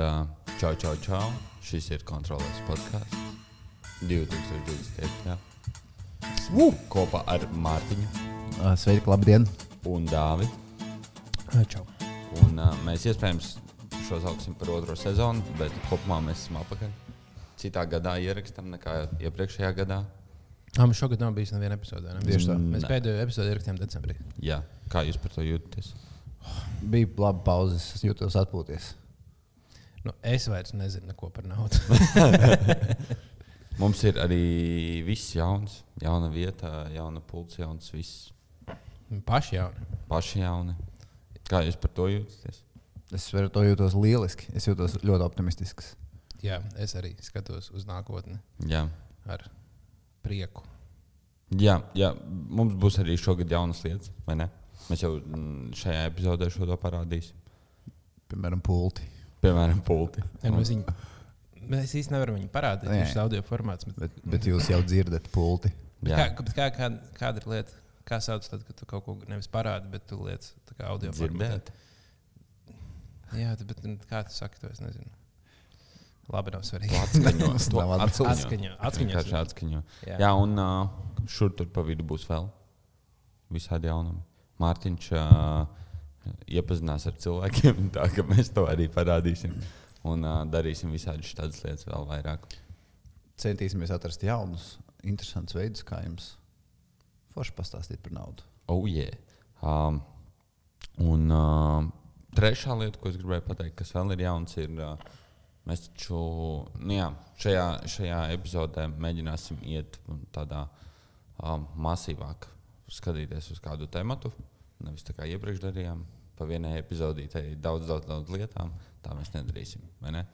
uh, čau, čau, čau. Šis ir kontrolēs podkāsts 2023. Uh! Kopā ar Mārtiņu Sveiki, labdien! un Dāvi. Čau. Un, uh, mēs iespējams šo sauksim par otro sezonu, bet kopumā mēs esam apakaļ. Citā gadā ierakstam nekā iepriekšējā gadā. Ah, mums šogad nav bijis neviena epizode. Ne? Tieši tā. Mēs Ne. pēdējo epizodi ierakstījām decembrī. Jā. Kā jūs par to jūtaties? Bija laba pauze, es jūtos atpūties. Nu, es vairs nezinu neko par naudu. Mums ir arī viss jauns, jauna vieta, jauna pulce, jauns viss. Paši jauni. Paši jauni. Kā jūs par to jūtaties? Es par to jūtos lieliski. Es jūtos ļoti optimistisks. Jā, es arī skatos uz nākotni Jā. ar prieku. Jā, jā, mums būs arī šogad jaunas lietas, vai ne? Mēs jau mm, šajā epizodē šo to parādīsim. Piemēram, pulti. Piemēram, pulti. Ja, mēs, viņu, mēs īstenībā nevaram viņu parādīt. Viņš ir audio formāts. Bet, Bet, bet jūs jau dzirdat pulti. kā, kā, kā, kāda ir lieta? Kā sauc tad, kad tu kaut ko nevis parādi, bet tu lietas audio formātā? Jā, bet, nu, kā tu saki, to es nezinu. Labi, nav svarīgi. Atskaņo, atskaņo. Atskaņo. Jā. Jā, un uh, šur tur pa vidu būs vēl visādi jaunumi. Mārtiņš uh, iepazinās ar cilvēkiem, tā ka mēs to arī parādīsim. Un uh, darīsim visādi tādas lietas vēl vairāk. Centīsimies atrast jaunus, interesantus veidus, kā jums forši pastāstīt par naudu. Oh, yeah. um, un uh, trešā lieta, ko es gribēju pateikt, kas vēl ir jauns, ir uh, mēs taču nu, jā, šajā, šajā epizodē mēģināsim iet tādā um, masīvāk, skatīties uz kādu tematu. Nevis tā kā iepriekš darījām, pa vienai epizodītei daudz, daudz, daudz lietām. Tā mēs nedarīsim. Ne?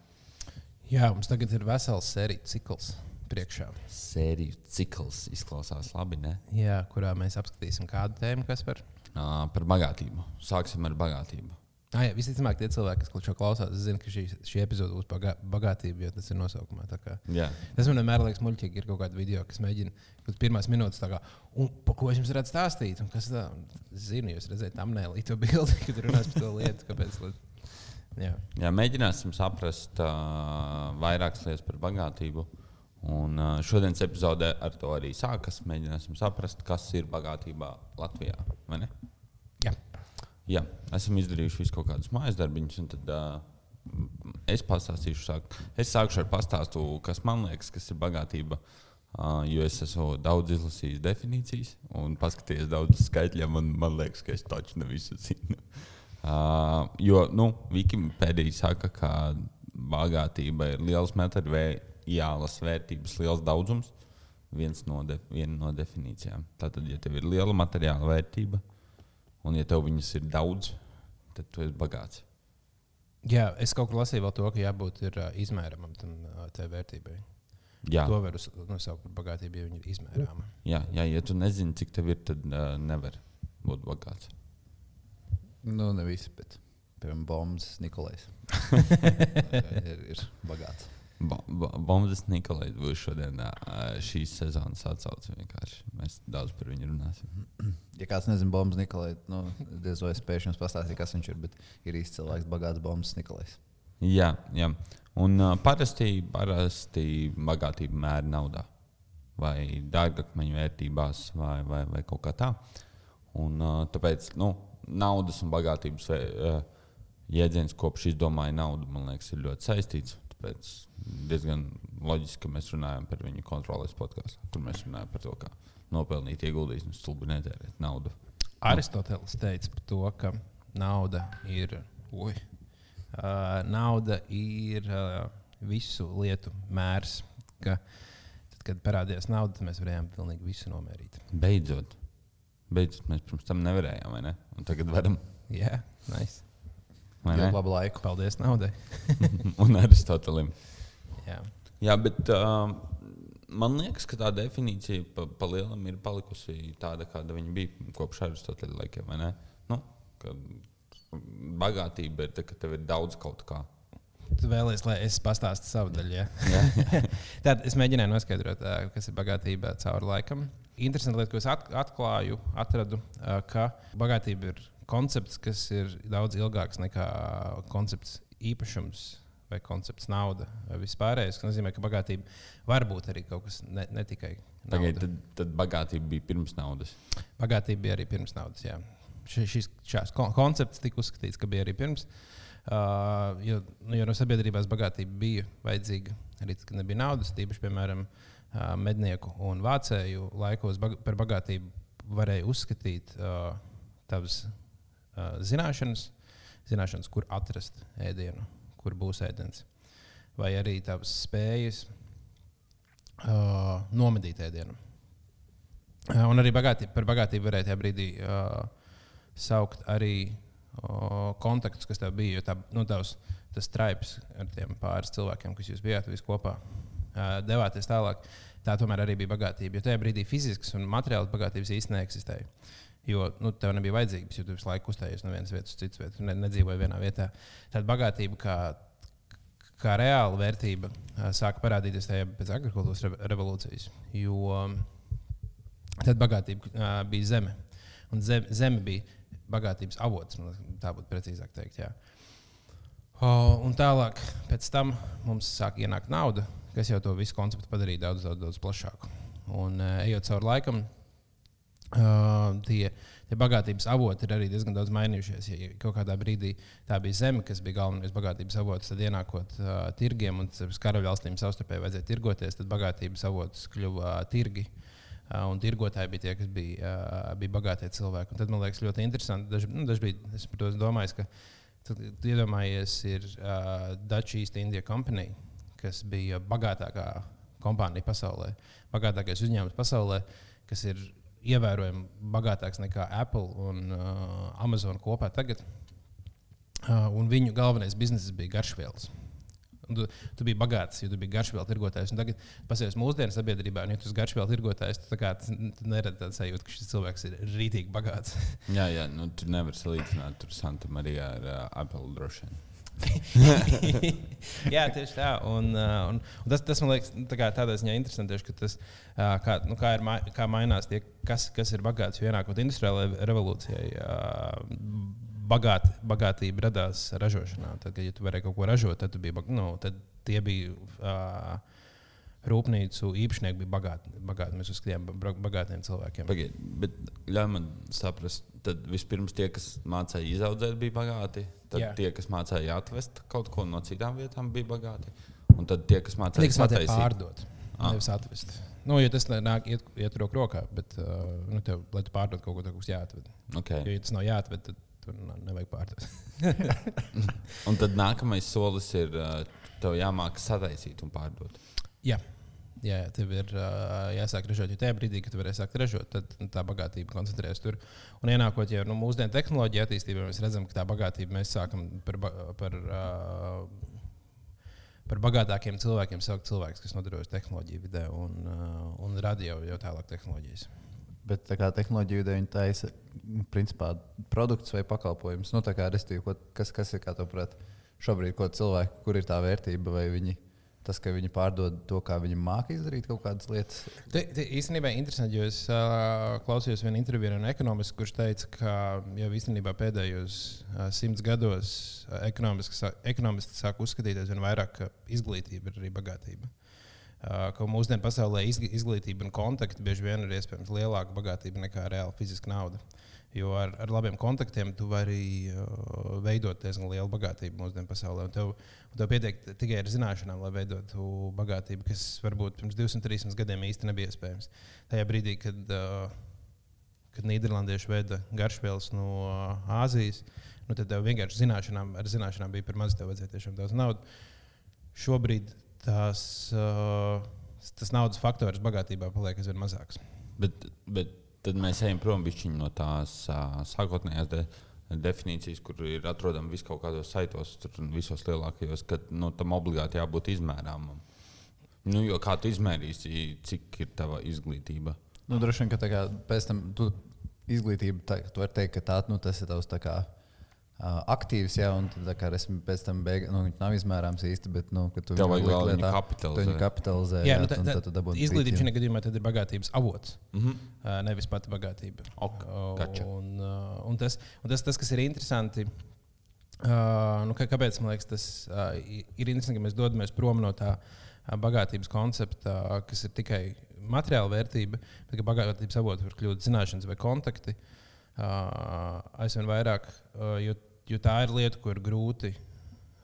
Jā, mums tagad ir vesels sēriju cikls priekšā. Sēriju cikls izklausās labi. Ne? Jā, kurā mēs apskatīsim kādu tēmu, kas par. Uh, par bagātību. Sāksim ar bagātību. Ah, jā, visticamāk, tie cilvēki, kas šo klausās, zina, ka šī, šī epizode būs par bagā- bagātību, jo tas ir nosaukumā. Tas man vienmēr liekas, muļķīgi ir kaut kāda video, kas mēģina kaut pirmās minūtes kā, un par ko es jums varētu stāstīt. Un kas tā? Zinu, jūs redzat, tam nē, to bildi, kad runās par to lietu. Kāpēc? Jā. Jā, mēģināsim saprast uh, vairākas lietas par bagātību. Un uh, šodienas epizodē ar to arī sākas. Mēģināsim saprast, kas ir bagātībā Latvijā. vai ne? Jā. Esam izdarījuši visu kaut kādus mājas darbiņus. Tad, uh, es pastāstīšu, sāk, es sākšu ar pastāstu, kas man liekas, kas ir bagātība. Uh, jo es esmu daudz izlasījis definīcijas un paskatījies daudz skaitļiem. Man, man liekas, ka es taču ne visu zinu. Uh, jo nu, Wikipēdija saka, ka bagātība ir liels materiālas vērtības, liels daudzums. Viens no, de, viena no definīcijām. Tātad, ja tev ir liela materiāla vērtība, un ja tev viņas ir daudz, tad tu esi bagāts. Jā, es kaut kur lasīju vēl to, ka jābūt ir, uh, izmēramam tam uh, tai vērtībai. Jā, To var nosaukt par bagātību, ja viņi ir izmērāmi. jā, jā ja tu nezini, cik tev ir, tad uh, nevar būt bagāts. Nu, ne visi, bet piemēram, bombas Nikolais. ir, ir bagāts. Ba ba Bombas Nikolais būs šodien šīs sezonas vienkārši. Mēs daudz par viņu runāsim. Ja kāds nezina, bombas Nikolai, nu, diez vai es spēšu jums pastāstīt, kas viņš ir, bet ir īsts cilvēks, bagāts bombas Nikolais. Jā, jā. Un uh, parasti, parasti bagātība mēra naudā, vai dārgakmeņu vērtībās, vai, vai, vai kaut kā tā. Un, uh, tāpēc nu, naudas un bagātības uh, jēdziens, kopš izdomāja naudu, man liekas, ir ļoti saistīts. Tāpēc diezgan loģiski, ka mēs runājam par viņu kontrolēs podkāstā, kur mēs runājam par to, kā nopelnīt, ieguldīt un stulbi netērēt naudu. Aristotelis teica par to, ka nauda ir, ui, uh, nauda ir uh, visu lietu mērs. Ka, tad, kad parādījās nauda, tad mēs varējām pilnīgi visu nomērīt. Beidzot, beidzot mēs pirms tam nevarējām, vai ne? Un tagad varam. Jā, nice. Ne? labu laiku. Paldies naudai. un Aristotelim. Jā. Jā, bet uh, man liekas, ka tā definīcija pa, pa lielam ir palikusi tāda, kāda viņa bija kopš Aristoteļa laikiem. vai ne? Nu, ka bagātība ir tā, ka tev ir daudz kaut kā. Tu vēlies, lai es pastāstītu savu daļu. Ja? Tad es mēģināju noskaidrot, kas ir bagātība cauri laikam. Interesanti lieta, ko es at- atklāju, atradu, ka bagātība ir koncepts, kas ir daudz ilgāks nekā koncepts īpašums vai koncepts nauda vai vispārējais. Tas nozīmē, ka bagātība var būt arī kaut kas ne, ne tikai. Pagaid, tad, tad bagātība bija pirms naudas. Bagātība bija arī pirms naudas. Jā. Šis šīs koncepts tika uzskatīts, ka bija arī pirms. Uh, jo, nu, jo no sabiedrībās bagātība bija vajadzīga arī tad, kad nebija naudas. Tīpaši, piemēram, uh, mednieku un vācēju laikos bag par bagātību varēja uzskatīt uh, tavas uh, zināšanas, zināšanas, kur atrast ēdienu kur būs ēdiens. Vai arī tavas spējas uh, nomedīt ēdienu. Uh, un arī bagātība, par bagātību varēja tajā brīdī uh, saukt arī uh, kontaktus, kas tev bija. Jo tā, nu, tavs, tas traips ar tiem pāris cilvēkiem, kas jūs bijāt visi kopā, uh, devāties tālāk. Tā tomēr arī bija bagātība. Jo tajā brīdī fiziskas un materiālas bagātības īstenībā neeksistēja. Jo nu, tev nebija vajadzības, jo tu visu laiku kustējies no vienas vietas uz citu vietu, ne, nedzīvoji vienā vietā. Tāda bagātība, kā, kā reāla vērtība, sāka parādīties tajā pēc agrikultūras revolūcijas. Jo tad bagātība bija zeme. Un zeme, zeme bija bagātības avots, tā būtu precīzāk teikt. Jā. Un tālāk, pēc tam mums sāk ienākt nauda, kas jau to visu konceptu padarīja daudz, daudz, daudz plašāku. Un ejot cauri laikam, Uh, tie, tie bagātības avoti ir arī diezgan daudz mainījušies. Ja kaut kādā brīdī tā bija zeme, kas bija galvenais bagātības avots, tad ienākot uh, tirgiem un karaļvalstīm savstarpēji vajadzēja tirgoties, tad bagātības avots kļuva uh, tirgi. Uh, un tirgotāji bija tie, kas bija, uh, bija bagātie cilvēki. Un tad man liekas ļoti interesanti. Daži, nu, daži bija, es par to domāju, ka tu iedomājies, ir uh, Dutch East India Company, kas bija bagātākā kompānija pasaulē, bagātākais uzņēmums pasaulē, kas ir ievērojami bagātāks nekā Apple un uh, Amazon kopā tagad. Uh, un viņu galvenais bizness bija garšvielas. Un tu, tu biji bagāts, jo tu biji garšvielu tirgotājs. Tagad, paskatās mūsdienu sabiedrībā, un ja tu esi garšvielu tirgotājs, tad tu neredzi tādu sajūtu, ka šis cilvēks ir rītīgi bagāts. jā, jā, nu, tu nevari salīdzināt ar Santa Mariju ar uh, Apple droši vien. Jā, tieši tā. Un, uh, un, un tas, tas man liekas, tā kā, tādā ziņā interesanti, ka tas uh, kā, nu, kā, ir, kā mainās tie, kas, kas ir bagāts. Ienākot industriālajai revolūcijai, uh, bagāt, bagātība radās ražošanā. Tad, kad ja tu varēji kaut ko ražot, tad, bija, nu, tad tie bija. Uh, rūpnīcu īpašnieki bija bagāti. bagāti. Mēs uzskatījām bagātiem cilvēkiem. Pagaid, bet ļauj man saprast, tad vispirms tie, kas mācīja izaudzēt, bija bagāti. Tad Jā. tie, kas mācīja atvest kaut ko no citām vietām, bija bagāti. Un tad tie, kas mācīja, mācīja pārdot, ah. nevis atvest. Nu, jo tas nāk iet, iet roku rokā, bet, uh, nu, tev, lai tu pārdod kaut ko tādu, kas jāatved. Okay. Jo, ja tas nav jāatved, tad tur nevajag pārdot. un tad nākamais solis ir, uh, tev jāmāk sataisīt un pārdot. Jā. Jā, jā, tev ir uh, jāsāk ražot. Jo tajā brīdī, kad tu varēsi sākt ražot, tad tā bagātība koncentrējas tur. Un ienākot jau nu, mūsdienu tehnoloģiju attīstībā, mēs redzam, ka tā bagātība mēs sākam par, par, uh, par bagātākiem cilvēkiem saukt cilvēkus, kas nodarbojas tehnoloģiju vidē un, uh, un rada jau, jau tālāk tehnoloģijas. Bet tā kā tehnoloģija vidē viņi taisa principā produkts vai pakalpojums. Nu, kā, restīvi, kas, kas ir, kā tev šobrīd, ko cilvēki, kur ir tā vērtība vai viņi tas, ka viņi pārdod to, kā viņi māca izdarīt kaut kādas lietas. Te, te īstenībā interesanti, jo es uh, klausījos vienā intervijā no ekonomista, kurš teica, ka jau īstenībā pēdējos uh, simts gados uh, ekonomisti sāk uzskatīt aizvien vairāk, ka izglītība ir arī bagātība. Uh, ka mūsdienu pasaulē izglītība un kontakti bieži vien ir iespējams lielāka bagātība nekā reāla fiziska nauda. Jo ar, ar labiem kontaktiem tu vari uh, veidot diezgan lielu bagātību mūsdienu pasaulē. Un tev, un tev pietiek tikai ar zināšanām, lai veidotu bagātību, kas varbūt pirms 200, 300 gadiem īsti nebija iespējams. Tajā brīdī, kad, uh, kad Nīderlandieši veida garšvielas no uh, Āzijas, nu, tad tev vienkārši zināšanām, ar zināšanām bija par maz, tev vajadzēja tiešām daudz naudas. Šobrīd tās, uh, tas naudas faktors bagātībā paliek aizvien mazāks. Bet, bet tad mēs ejam prom no tās uh, sākotnējās de, definīcijas, kur ir atrodama vis kaut kādos saitos, tur visos lielākajos, ka nu, tam obligāti jābūt izmērāmam. Nu, jo kā tu izmērīsi, cik ir tava izglītība? Nu, droši vien, ka kā, pēc tam tu izglītība, tā, tu vari teikt, ka tā, nu, tas ir tavs tā kā aktīvs, jā, un tad, kā esmu pēc tam beigās, nu, viņš nav izmērāms īsti, bet, nu, ka tu Tev vajag vēl viņu kapitalizēt. Viņu kapitalizē jā, jā, nu, tā, tā, tā, tā izglītība šajā gadījumā ir bagātības avots, mm -hmm. uh, nevis pati bagātība. Ok, gotcha. un, uh, un, tas, un tas, tas, kas ir interesanti, Uh, nu, kā, kāpēc man liekas, tas uh, ir interesanti, ka mēs dodamies prom no tā uh, bagātības koncepta, uh, kas ir tikai materiāla vērtība, bet ka bagātības avots var kļūt zināšanas vai kontakti. Uh, aizvien vairāk, uh, jo, jo tā ir lieta, ko ir grūti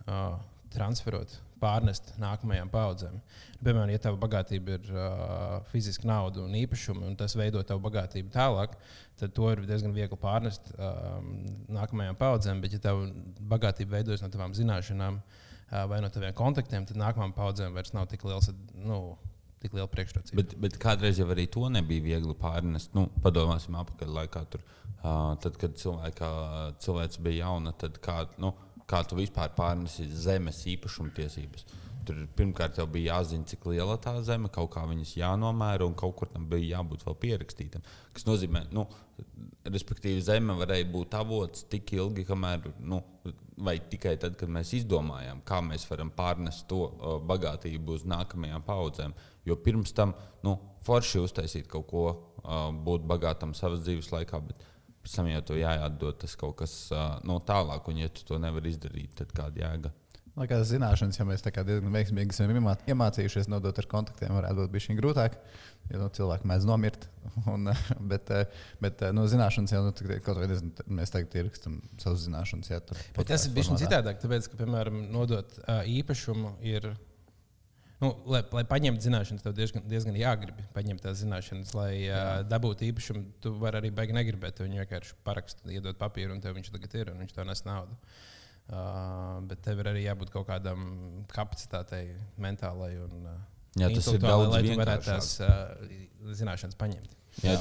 uh, transferot pārnest nākamajām paudzēm. Piemēram, ja tava bagātība ir uh, fiziska nauda un īpašumi, un tas veido tavu bagātību tālāk, tad to ir diezgan viegli pārnest um, nākamajām paudzēm. Bet, ja tava bagātība veidojas no tavām zināšanām uh, vai no taviem kontaktiem, tad nākamajām paudzēm vairs nav tik liels. Nu, Tik liela priekšrocība. Bet, bet kādreiz jau arī to nebija viegli pārnest. Nu, padomāsim, apakaļ laikā, tur, uh, tad, kad cilvēka, cilvēks bija jauna, tad kā, nu, kā tu vispār pārnesi zemes īpašumtiesības. Tur pirmkārt jau bija jāzina, cik liela tā zeme, kaut kā viņas jānomēra un kaut kur tam bija jābūt vēl pierakstītam. Tas nozīmē, nu, respektīvi, zeme varēja būt avots tik ilgi, kamēr, nu, vai tikai tad, kad mēs izdomājām, kā mēs varam pārnest to uh, bagātību uz nākamajām paudzēm. Jo pirms tam, nu, forši uztaisīt kaut ko, uh, būt bagātam savas dzīves laikā. Bet, pēc tam jau to jāatdod tas kaut kas uh, no tālāk, un ja tu to nevari izdarīt, tad kāda jēga? Lai kādas zināšanas, ja mēs diezgan veiksmīgi esam iemācījušies nodot ar kontaktiem, varētu būt bijis grūtāk. Jo nu, cilvēki mēdz nomirt. Un, bet, bet nu, zināšanas jau nu, kaut vai nezinu, mēs tagad ierakstam savas zināšanas. Jā, tas ir bijis citādāk, tāpēc, ka, piemēram, nodot īpašumu ir nu, lai, lai paņemtu zināšanas, tev diezgan, diezgan jāgrib paņemt tās zināšanas. Lai Jā. uh, dabūtu īpašumu, tu vari arī baigi negribēt. Viņu vienkārši parakstīt, iedot papīru, un tev viņš tagad ir, un viņš tev nes naudu. Uh, bet tev ir arī jābūt kaut kādam kapacitātei, mentālai un uh, Jā, tas ir daudz lai tu varētu tās uh, zināšanas paņemt. Jā,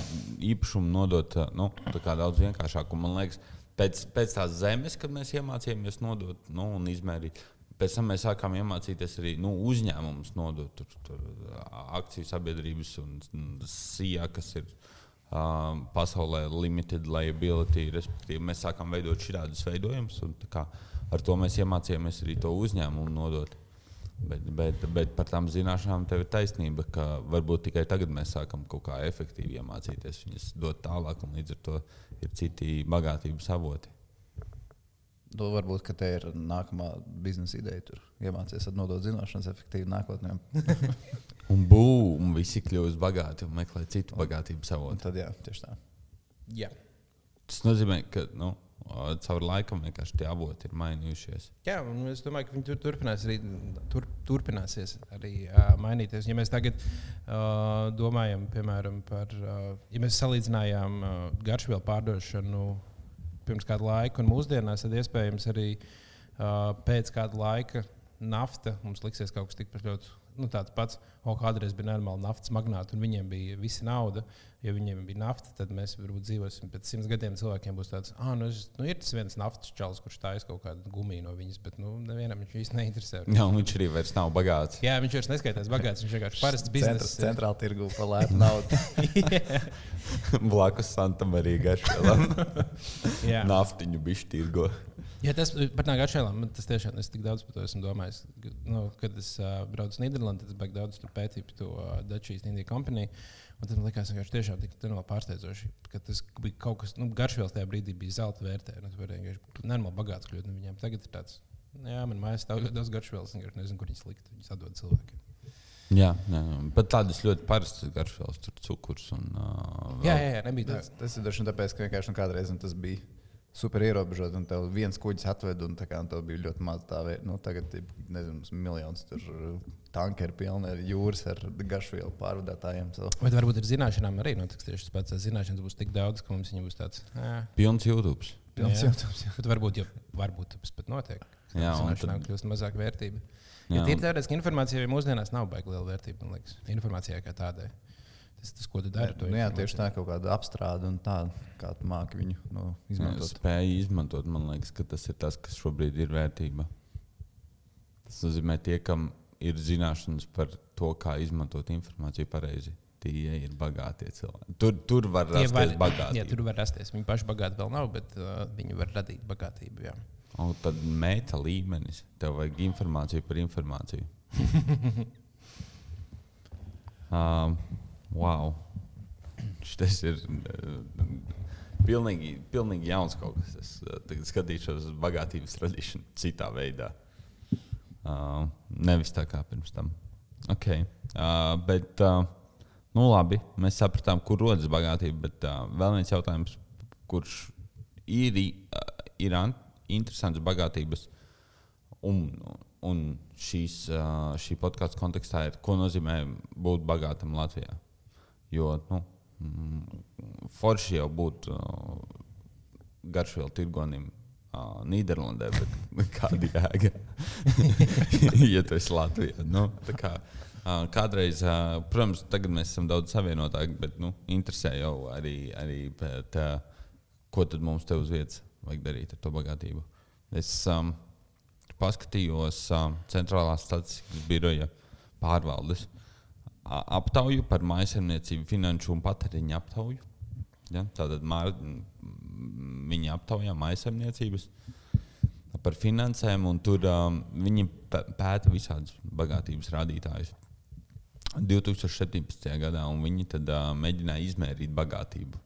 īpašumu nodot nu, daudz vienkāršāk. Man liekas, pēc, pēc tās zemes, kad mēs iemācījāmies nodot nu, un izmērīt, Pēc tam mēs sākām iemācīties arī nu, uzņēmumus nodot tur, tur, akciju sabiedrības un SIA, kas ir uh, pasaulē limited liability. Respektīvi, mēs sākām veidot šādus veidojumus, un kā, ar to mēs iemācījāmies arī to uzņēmumu nodot. Bet, bet, bet par tām zināšanām tev ir taisnība, ka varbūt tikai tagad mēs sākam kaut kā efektīvi iemācīties viņas dot tālāk, un līdz ar to ir citi bagātības avoti. To nu, varbūt, ka te ir nākamā biznesa ideja. Tur iemācīties nodot zināšanas efektīvi nākotnē. un būm, visi kļūst bagāti un meklē citu bagātību savotu. Tad jā, tieši tā. Jā. Tas nozīmē, ka nu, caur laikam vienkārši tie avoti ir mainījušies. Jā, un es domāju, ka viņi tur turpinās arī, tur, turpināsies arī uh, mainīties. Ja mēs tagad uh, domājam, piemēram, par, uh, ja mēs salīdzinājām uh, garšvielu pārdošanu pirms kāda laika, un mūsdienās tad iespējams arī uh, pēc kāda laika nafta mums liksies kaut kas tikpat ļoti nu, tāds pats. O, kādreiz bija normāli naftas magnāti, un viņiem bija visa nauda. Ja viņiem bija nafta, tad mēs varbūt dzīvosim pēc simts gadiem. Cilvēkiem būs tāds, ah, nu, es, nu ir tas viens naftas čels, kurš taisa kaut kādu gumiju no viņas, bet nu, nevienam viņš īsti neinteresē. Jā, viņš arī vairs nav bagāts. Jā, viņš vairs neskaitās bagāts. Viņš vienkārši parasts biznesa. Centrāla tirgu palētu naudu. Blakus Santa Marija garšvēlam. Naftiņu bišķi tirgo. Ja tas par tādām garšvielām, tas tiešām es tik daudz par to esmu domājis. Nu, kad es uh, braucu uz Nīderlandi, tad es beigās daudz pētīju par to uh, Dutch East India Un tad man ka tas tiešām tik pārsteidzoši, ka tas bija kaut kas, nu, garšvielas tajā brīdī bija zelta vērtē. Nu, tas bija vienkārši normāli bagāts kļūt no viņiem. Tagad ir tāds, jā, man mājās stāv ļoti daudz garšvielas, un es nezinu, kur viņas likt. Viņas atdod cilvēkiem. Jā, jā, pat tādas ļoti parastas garšvielas, tur cukurs un. Uh, jā, jā, jā, nebija tā. Tas, tas ir dažs tāpēc, ka vienkārši nu, kādreiz tas bija super ierobežot, un tev viens kuģis atved, un, kā, un tev bija ļoti maz tā vērtība. Nu, tagad ir nezinu, miljons tur tankeri pilni ar jūras, ar garšvielu pārvadātājiem. So. Bet varbūt ar zināšanām arī notiks tieši tas pats. Zināšanas būs tik daudz, ka mums būs tāds - pilns YouTube. Pilns jā. YouTube. Jā. Bet varbūt, ja, varbūt tas pat notiek. Jā, zināšanām tad... kļūst mazāk vērtība. Ja tīri teorētiski informācija mūsdienās nav baigta liela vērtība, informācijai kā tādai. Tas, tas, ko tu dari, nu, jā, tieši tā, kaut kāda apstrāde un tā, kā tu māki viņu nu, izmantot. Spēja izmantot, man liekas, ka tas ir tas, kas šobrīd ir vērtība. Tas nozīmē, tie, kam ir zināšanas par to, kā izmantot informāciju pareizi. Tie ir bagātie cilvēki. Tur, tur var rasties var, bagātība. Jā, tur var rasties. Viņi paši bagāti vēl nav, bet uh, viņi var radīt bagātību. Jā. Un tad meta līmenis. Tev vajag informāciju par informāciju. um, Wow! Tas ir. pilnīgi, pilnīgi jauns kaut kas. Es uh, skatīšos uz bagātības radīšanu citā veidā. Uh, nevis tā kā pirms tam. Okay. Uh, bet, uh, nu labi, mēs sapratām, kur rodas bagātība. Bet uh, vēl viens jautājums, kurš ir, uh, ir an- interesants bagātības. Un, un šīs, uh, šī podkāstu kontekstā ir, ko nozīmē būt bagātam Latvijā. Jo nu, mm, forši jau būt uh, garšvielu tirgonim uh, Nīderlandē, bet kāda jēga? ja tu esi Latvijā. Nu, kā, uh, kādreiz, uh, protams, tagad mēs esam daudz savienotāki, bet nu, interesē jau arī, arī bet, uh, ko tad mums te uz vietas vajag darīt ar to bagātību. Es um, paskatījos uh, centrālās statistikas biroja pārvaldes a- aptauju par mājasemniecību, finanšu un patēriņa aptauju. Ja? Tātad mār, viņi aptaujā mājasemniecības par finansēm, un tur um, viņi pē- pēta visādus bagātības rādītājus. 2017. gadā viņi tad, uh, mēģināja izmērīt bagātību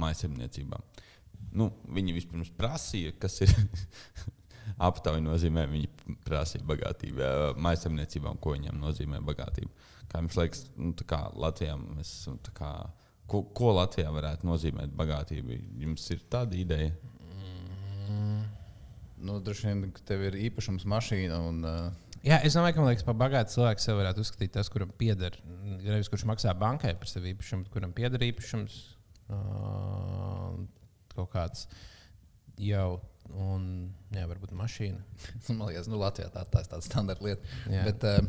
mājasemniecībām. Nu, viņi vispirms prasīja, kas ir aptauja nozīmē. Viņi prasīja bagātību ā, mājasemniecībām, ko viņiem nozīmē bagātība. Kā jums liekas, nu, tā kā Latvijā mēs esam, tā kā, ko, ko Latvijā varētu nozīmēt bagātība? Jums ir tāda ideja? Nu, droši vien, ka tev ir īpašums mašīna un uh, Jā, es domāju, ka man liekas, par bagātu cilvēku sev varētu uzskatīt tas, kuram pieder. Nevis kurš maksā bankai par savu īpašumu, kuram pieder īpašums. Uh, kaut kāds jau, un jā, varbūt mašīna. man liekas, nu, Latvijā tā, tā ir tāda standarta lieta. Jā. Bet uh,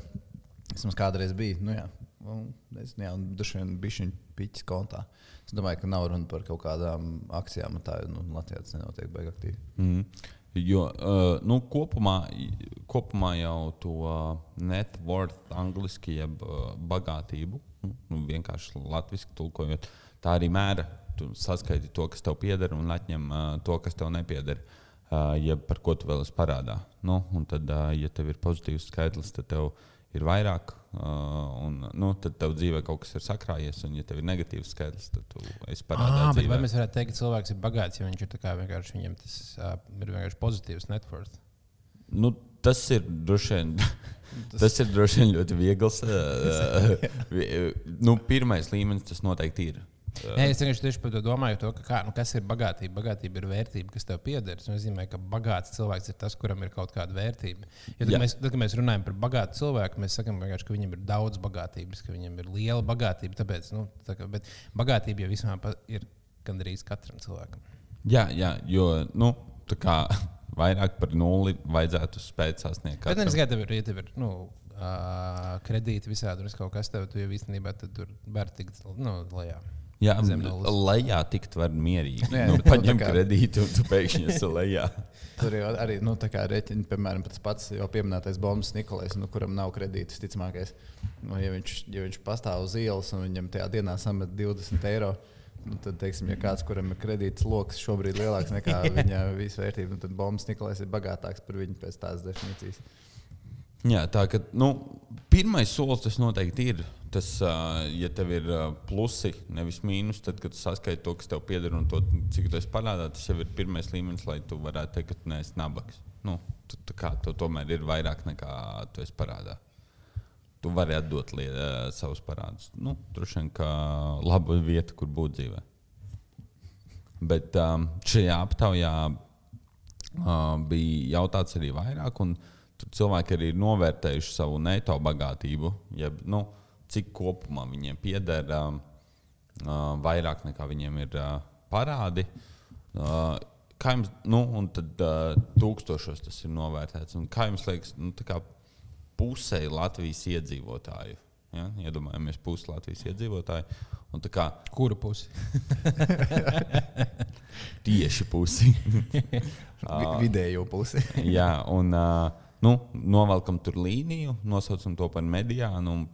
mums kādreiz biju, nu jā, un es vien bija šī piķis kontā. Es domāju, ka nav runa par kaut kādām akcijām, tā nu, Latvijā tas nenotiek baigi aktīvi. Mm. Jo uh, nu, kopumā, kopumā jau to uh, net worth, angļuiski, jeb uh, bagātību, nu, vienkārši latviešu tulkojot, tā arī mēra. Tu saskaiti to, kas tev pieder, un atņem uh, to, kas tev nepieder. Uh, jeb par ko tu vēl esi parādā. Nu, un tad, uh, ja tev ir pozitīvs skaitlis, tad tev ir vairāk, uh, un nu, tad tev dzīvē kaut kas ir sakrājies. Un, ja tev ir negatīvs skaitlis, tad tu esi parādā. Ah, vai mēs varētu teikt, ka cilvēks ir bagāts, jo viņš ir vienkārši viņam tas uh, ir vienkārši pozitīvs networks? Nu, tas ir droši vien. Tas ir droši vien ļoti viegls. Uh, nu, pirmais līmenis tas noteikti ir. Nē, es vienkārši tieši par to domāju, to, ka kā, nu, kas ir bagātība. Bagātība ir vērtība, kas tev pieder. Tas nozīmē, ka bagāts cilvēks ir tas, kuram ir kaut kāda vērtība. Jo, tad, mēs, tad, kad mēs runājam par bagātu cilvēku, mēs sakām, ka viņam ir daudz bagātības, ka viņam ir liela bagātība. Tāpēc, nu, tā kā, bet bagātība jau vismaz ir gandrīz katram cilvēkam. Jā, jā jo nu, tā kā vairāk par nulli vajadzētu spēt sasniegt. Bet nevis tikai tev ir, ja tev ir nu, uh, kredīti visādi, un es kaut kas tev, tu jau īstenībā tur var tikt nu, lejā. Jā, lejā tikt var mierīgi. Jā, Nu, nu, paņem kā- kredītu un tu pēkšņi esi lejā. Tur jau arī nu, rēķina, piemēram, tas pats jau pieminētais Bombas Nikolais, nu, kuram nav kredīta, visticamākais. Nu, ja, viņš, ja viņš pastāv uz ielas un viņam tajā dienā samet 20 eiro, nu, tad, teiksim, ja kāds, kuram ir kredīts lokus šobrīd lielāks nekā viņa visvērtība, nu, tad Bombas Nikolais ir bagātāks par viņu pēc tās definīcijas. Jā, tā ka nu, pirmais solis tas noteikti ir. Tas, ja tev ir plusi, nevis mīnus, tad, kad tu saskaiti to, kas tev pieder un to, cik tu esi parādā, tas jau ir pirmais līmenis, lai tu varētu teikt, ka tu neesi nabaks. Nu, tu, tā kā, tev tomēr ir vairāk nekā tu esi parādā. Tu vari atdot lie, ā, savus parādus. Nu, Droši vien, ka laba vieta, kur būt dzīvē. Bet um, šajā aptaujā uh, bija jautāts arī vairāk, un tur cilvēki arī ir novērtējuši savu neto bagātību, jeb, nu, cik kopumā viņiem pieder um, uh, vairāk nekā viņiem ir uh, parādi. Uh, kā jums, nu, un tad uh, tūkstošos tas ir novērtēts. Un kā jums liekas, nu, pusē Latvijas iedzīvotāju? Ja? Iedomājamies, pusi Latvijas iedzīvotāju. Kā Kuru pusi? tieši pusi. Vi, vidējo pusi. Jā, un uh, nu, novelkam tur līniju, nosaucam to par mediānu. Un,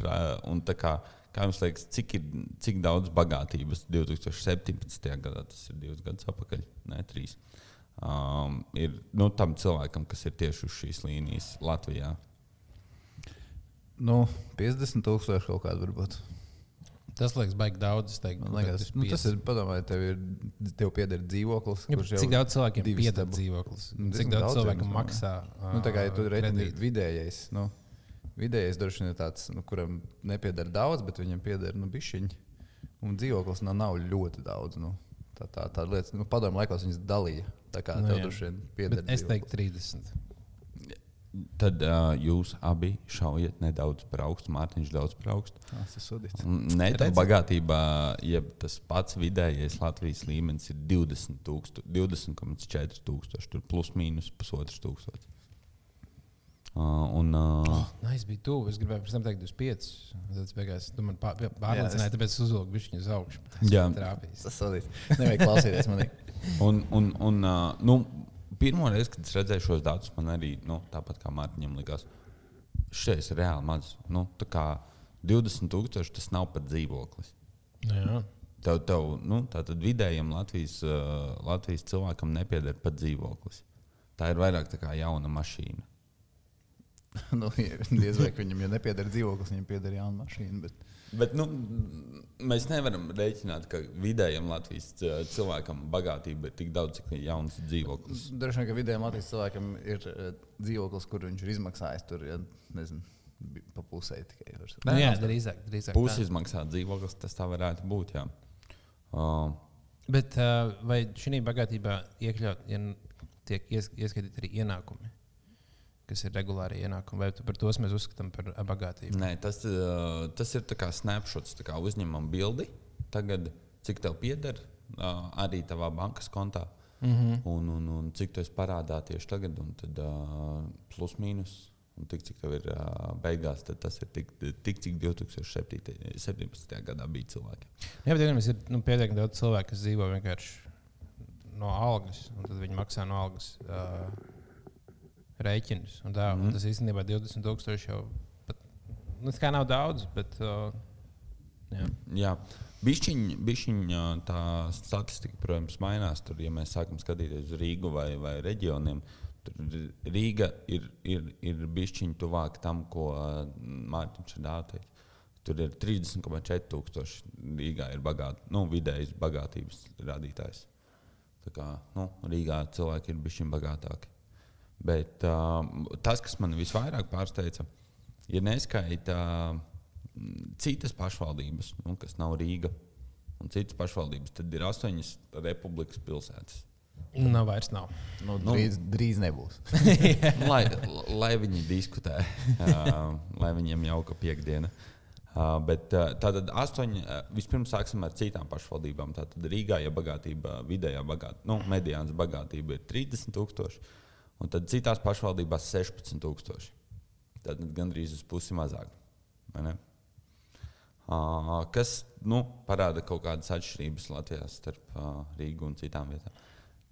un kā, kā jums liekas, cik, ir, cik daudz bagātības 2017. gadā, tas ir divus gadus atpakaļ, ne trīs, um, ir nu, tam cilvēkam, kas ir tieši uz šīs līnijas Latvijā? Nu, 50 tūkstoši kaut kāda varbūt. Tas liekas, baigi daudz. Teiktu, Man liekas, nu, tas ir. Padomājiet, tev ir tev pieder dzīvoklis. Ja, cik daudz cilvēkiem pieder dzīvoklis? Nu, Cik daudz es domāju. maksā? Nu, tā kā ja tu ā, redzi kredītu? vidējais, nu, vidējais droši vien ir tāds, nu, kuram nepieder daudz, bet viņam pieder nu, bišķiņi. Un dzīvoklis nav, nav ļoti daudz. Nu. Tā, tā, tā lieta, nu, padomu laikos viņas dalīja. Tā kā Nu, tev droši vien pieder. Es teiktu 30. Tad uh, jūs abi šaujat nedaudz par augstu, Mārtiņš daudz par augstu. Ah, Tas ir sudīts. Nē, tā bagātībā, ja tas pats vidējais Latvijas līmenis ir 20 tūkstu- 20,4 tūkstoši, tur plus mīnus pusotrs tūkstoši. Uh, un, uh, Nē, es biju tuvu. Es gribēju pēc tam teikt 25. Tad es beigās tu man pārliecināji, es- tāpēc uzvilku viņu uz augšu. Jā. trāpījis. Tas ir sudīts. Nevajag klausīties manī. un, un, un, uh, nu, pirmo reizi, kad es redzēju šos datus, man arī nu, tāpat kā Mārtiņam likās, šis ir reāli maz. Nu, tā kā 20,000 tas nav pat dzīvoklis. Nu, jā. Tev, tev, nu, tātad vidējam Latvijas, uh, Latvijas cilvēkam nepieder pat dzīvoklis. Tā ir vairāk tā kā jauna mašīna. nu, diez vai viņam ja nepieder dzīvoklis, viņam pieder jauna mašīna. Bet... Bet, nu, mēs nevaram rēķināt, ka vidējam Latvijas cilvēkam bagātība ir tik daudz, cik jauns dzīvoklis. Droši vien, ka vidējiem Latvijas cilvēkam ir dzīvoklis, kur viņš ir izmaksājis. Tur, ja, nezinu, pa pusē tikai. Nu, jā, drīzāk. drīzāk Pusi tā. izmaksā dzīvoklis, tas tā varētu būt. Jā. Uh, Bet uh, vai šī bagātībā iekļaut, ja tiek ies, ieskaitīti arī ienākumi, kas ir regulāri ienākumi, vai par tos mēs uzskatām par bagātību? Nē, tas, uh, tas ir kā snapshots, tā kā uzņemam bildi. Tagad, cik tev pieder uh, arī tavā bankas kontā, Mm -hmm. un, un, un cik tu esi parādā tieši tagad, un tad uh, plus mīnus. Un tik cik tev ir uh, beigās, tad tas ir tik, tik cik 2017. gadā bija cilvēki. Jā, bet gadījumos ir nu, pietiekami daudz cilvēku, kas dzīvo vienkārši no algas, un tad viņi maksā no algas uh, rēķinus. Un tā, mm. Tas īstenībā 20,000 jau pat, nu, nav daudz, bet uh, jā. Jā, bišķiņ, bišķiņ, ā, tā statistika, protams, mainās. Tur, ja mēs sākam skatīties uz Rīgu vai, vai reģioniem, tad Rīga ir, ir, ir bišķiņ tuvāk tam, ko Mārtiņš ir dāvājis. Tur ir 30,4 tūkstoši. Rīgā ir bagāt, nu, vidējais bagātības rādītājs. Tā kā, nu, Rīgā cilvēki ir bijuši bagātāki. Bet uh, tas, kas man visvairāk pārsteidza, ir neskaita mm, citas pašvaldības, nu, kas nav Rīga. Un citas pašvaldības, tad ir astoņas republikas pilsētas. Nav vairs nav. Nu, Nu. drīz, drīz nebūs. lai, lai viņi diskutē, uh, lai viņiem jauka piekdiena. Uh, bet uh, tātad astoņi, uh, vispirms sāksim ar citām pašvaldībām. Tātad Rīgā, ja bagātība, vidējā bagātība, nu, mediānas bagātība ir 30,000, un tad citās pašvaldībās 16,000. Tad gandrīz uz pusi mazāk. Uh, kas nu, parāda kaut kādas atšķirības Latvijā starp uh, Rīgu un citām vietām.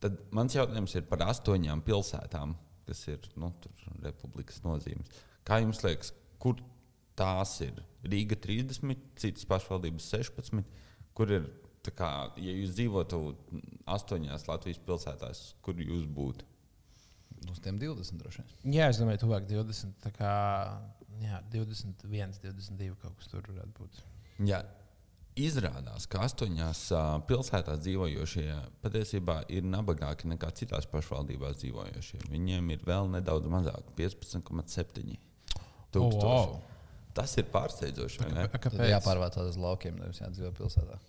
Tad mans jautājums ir par astoņām pilsētām, kas ir nu, republikas nozīmes. Kā jums liekas, kur tās ir? Rīga 30, citas pašvaldības 16. Kur ir, kā, ja jūs dzīvotu astoņās Latvijas pilsētās, kur jūs būtu? Uz tiem 20 droši vien. Jā, es domāju, tuvāk 20. Tā kā jā, 21, 22 kaut kas tur varētu būt. Jā, izrādās, ka astoņās pilsētās dzīvojošie patiesībā ir nabagāki nekā citās pašvaldībās dzīvojošie. Viņiem ir vēl nedaudz mazāk, 15,7 tūkstoši. Oh, wow. Tas ir pārsteidzoši. vai ne? A, Tad Kāpēc? jāpārvācās uz laukiem, nevis jādzīvo pilsētā.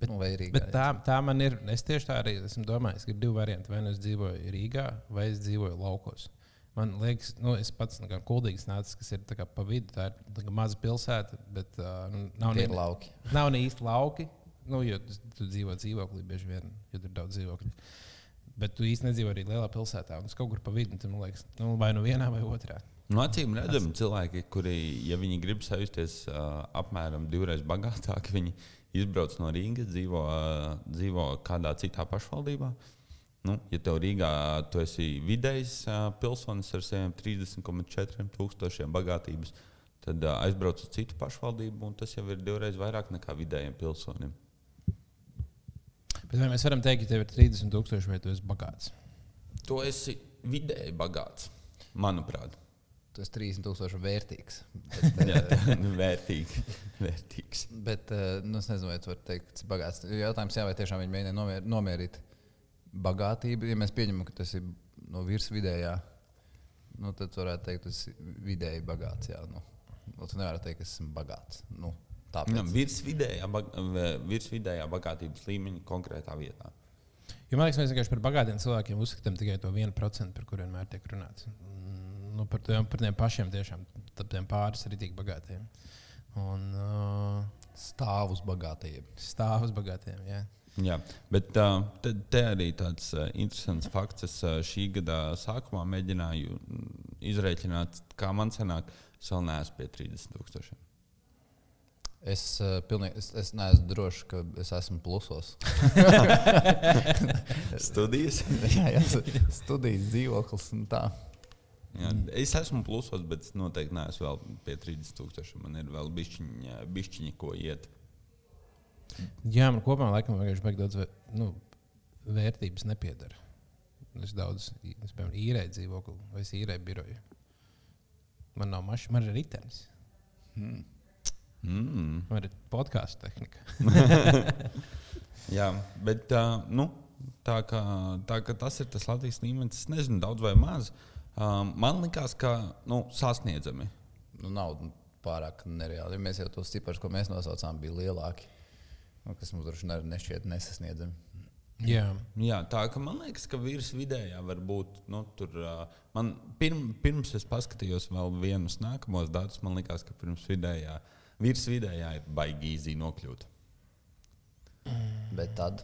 Bet- nu, Rīgā. Bet tā, tā man ir. Es tieši tā arī esmu domājis. Ir divi varianti. Vai nu es dzīvoju Rīgā, vai es dzīvoju laukos. Man liekas, nu, es pats kā kuldīgs nācis, kas ir pa vidu. Tā ir maza pilsēta, bet uh, nu, nav, ir lauki. nav īsti lauki. Nu, jo tu, tu dzīvo dzīvoklī bieži vien, jo tur ir daudz dzīvokļu. Bet tu īsti nedzīvo arī lielā pilsētā. Un tas kaut kur pa vidu, man liekas, nu, vai nu vienā vai otrā. Nu, acīm redzami, cilvēki, kuri, ja viņi grib sajusties uh, apmēram divreiz bagātāk, viņi izbrauc no Rīgas, dzīvo, dzīvo kādā citā pašvaldībā. Nu, ja tev Rīgā tu esi vidējs pilsonis ar saviem 30,4 tūkstošiem bagātības, tad aizbrauc uz citu pašvaldību, un tas jau ir divreiz vairāk nekā vidējiem pilsonim. Bet vai mēs varam teikt, ka tev ir 30,000 vai tu esi bagāts? Tu esi vidēji bagāts, manuprāt. Tu esi 30,000 vērtīgs. Bet, Jā, vērtīgi. Vērtīgs. bet eh, nu, es nezinu, vai tu vari teikt, tas ir bagāts. Jautājums, jā, vai tiešām viņi mēģina nomier, nomierīt bagātību. Ja mēs pieņemam, ka tas ir no virsvidējā, nu, tad varētu teikt, tas ir vidēji bagāts. Jā, nu. Nu, tu nevari teikt, ka es esmu bagāts. Nu, tāpēc. Nu, Virsvidējā, bag, virsvidējā bagātības līmeņa konkrētā vietā. Jo man liekas, mēs vienkārši par bagātiem cilvēkiem uzskatām tikai to 1%, par kuriem vienmēr tiek runāts. Nu, par, tiem, par tiem pašiem tiešām, tiem pāris tik bagātiem. Un uh, Stāv uz bagātību. stāvus bagātiem. Jā. Jā, bet uh, te, te arī tāds uh, interesants fakts. Es uh, šī gada sākumā mēģināju mm, izrēķināt, kā man sanāk, es vēl neesmu pie 30,000. Es, uh, pilnīgi, es, es neesmu drošs, ka es esmu plusos. Studijas. jā, jā, studijas dzīvoklis un tā. Jā, es esmu plusos, bet es noteikti neesmu vēl pie 30,000. Man ir vēl bišķiņa, bišķiņa ko iet. Jā, man kopumā laikam vienkārši baigi daudz nu, vērtības nepiedara. Es daudz, es, piemēram, īrēju dzīvokli vai īrēju biroju. Man nav mašīna, man ir ritenis, Mm. man ir podkāstu tehnika. Jā, bet uh, nu, tā, kā, tā kā tas ir tas Latvijas līmenis, es nezinu, daudz vai maz. Um, man liekas, ka nu, sasniedzami. Nu, nav pārāk nereāli. Mēs jau tos ciparus, ko mēs nosaucām, bija lielāki. Nu, kas mums droši vien nešķiet nesasniedzami. Jā, Jā, tā ka man liekas, ka virsvidējā var būt. Nu, tur, man pirm, pirms es paskatījos vēl vienus nākamos datus, man liekas, ka pirms vidējā, virsvidējā ir baigi īzī nokļūt. Bet tad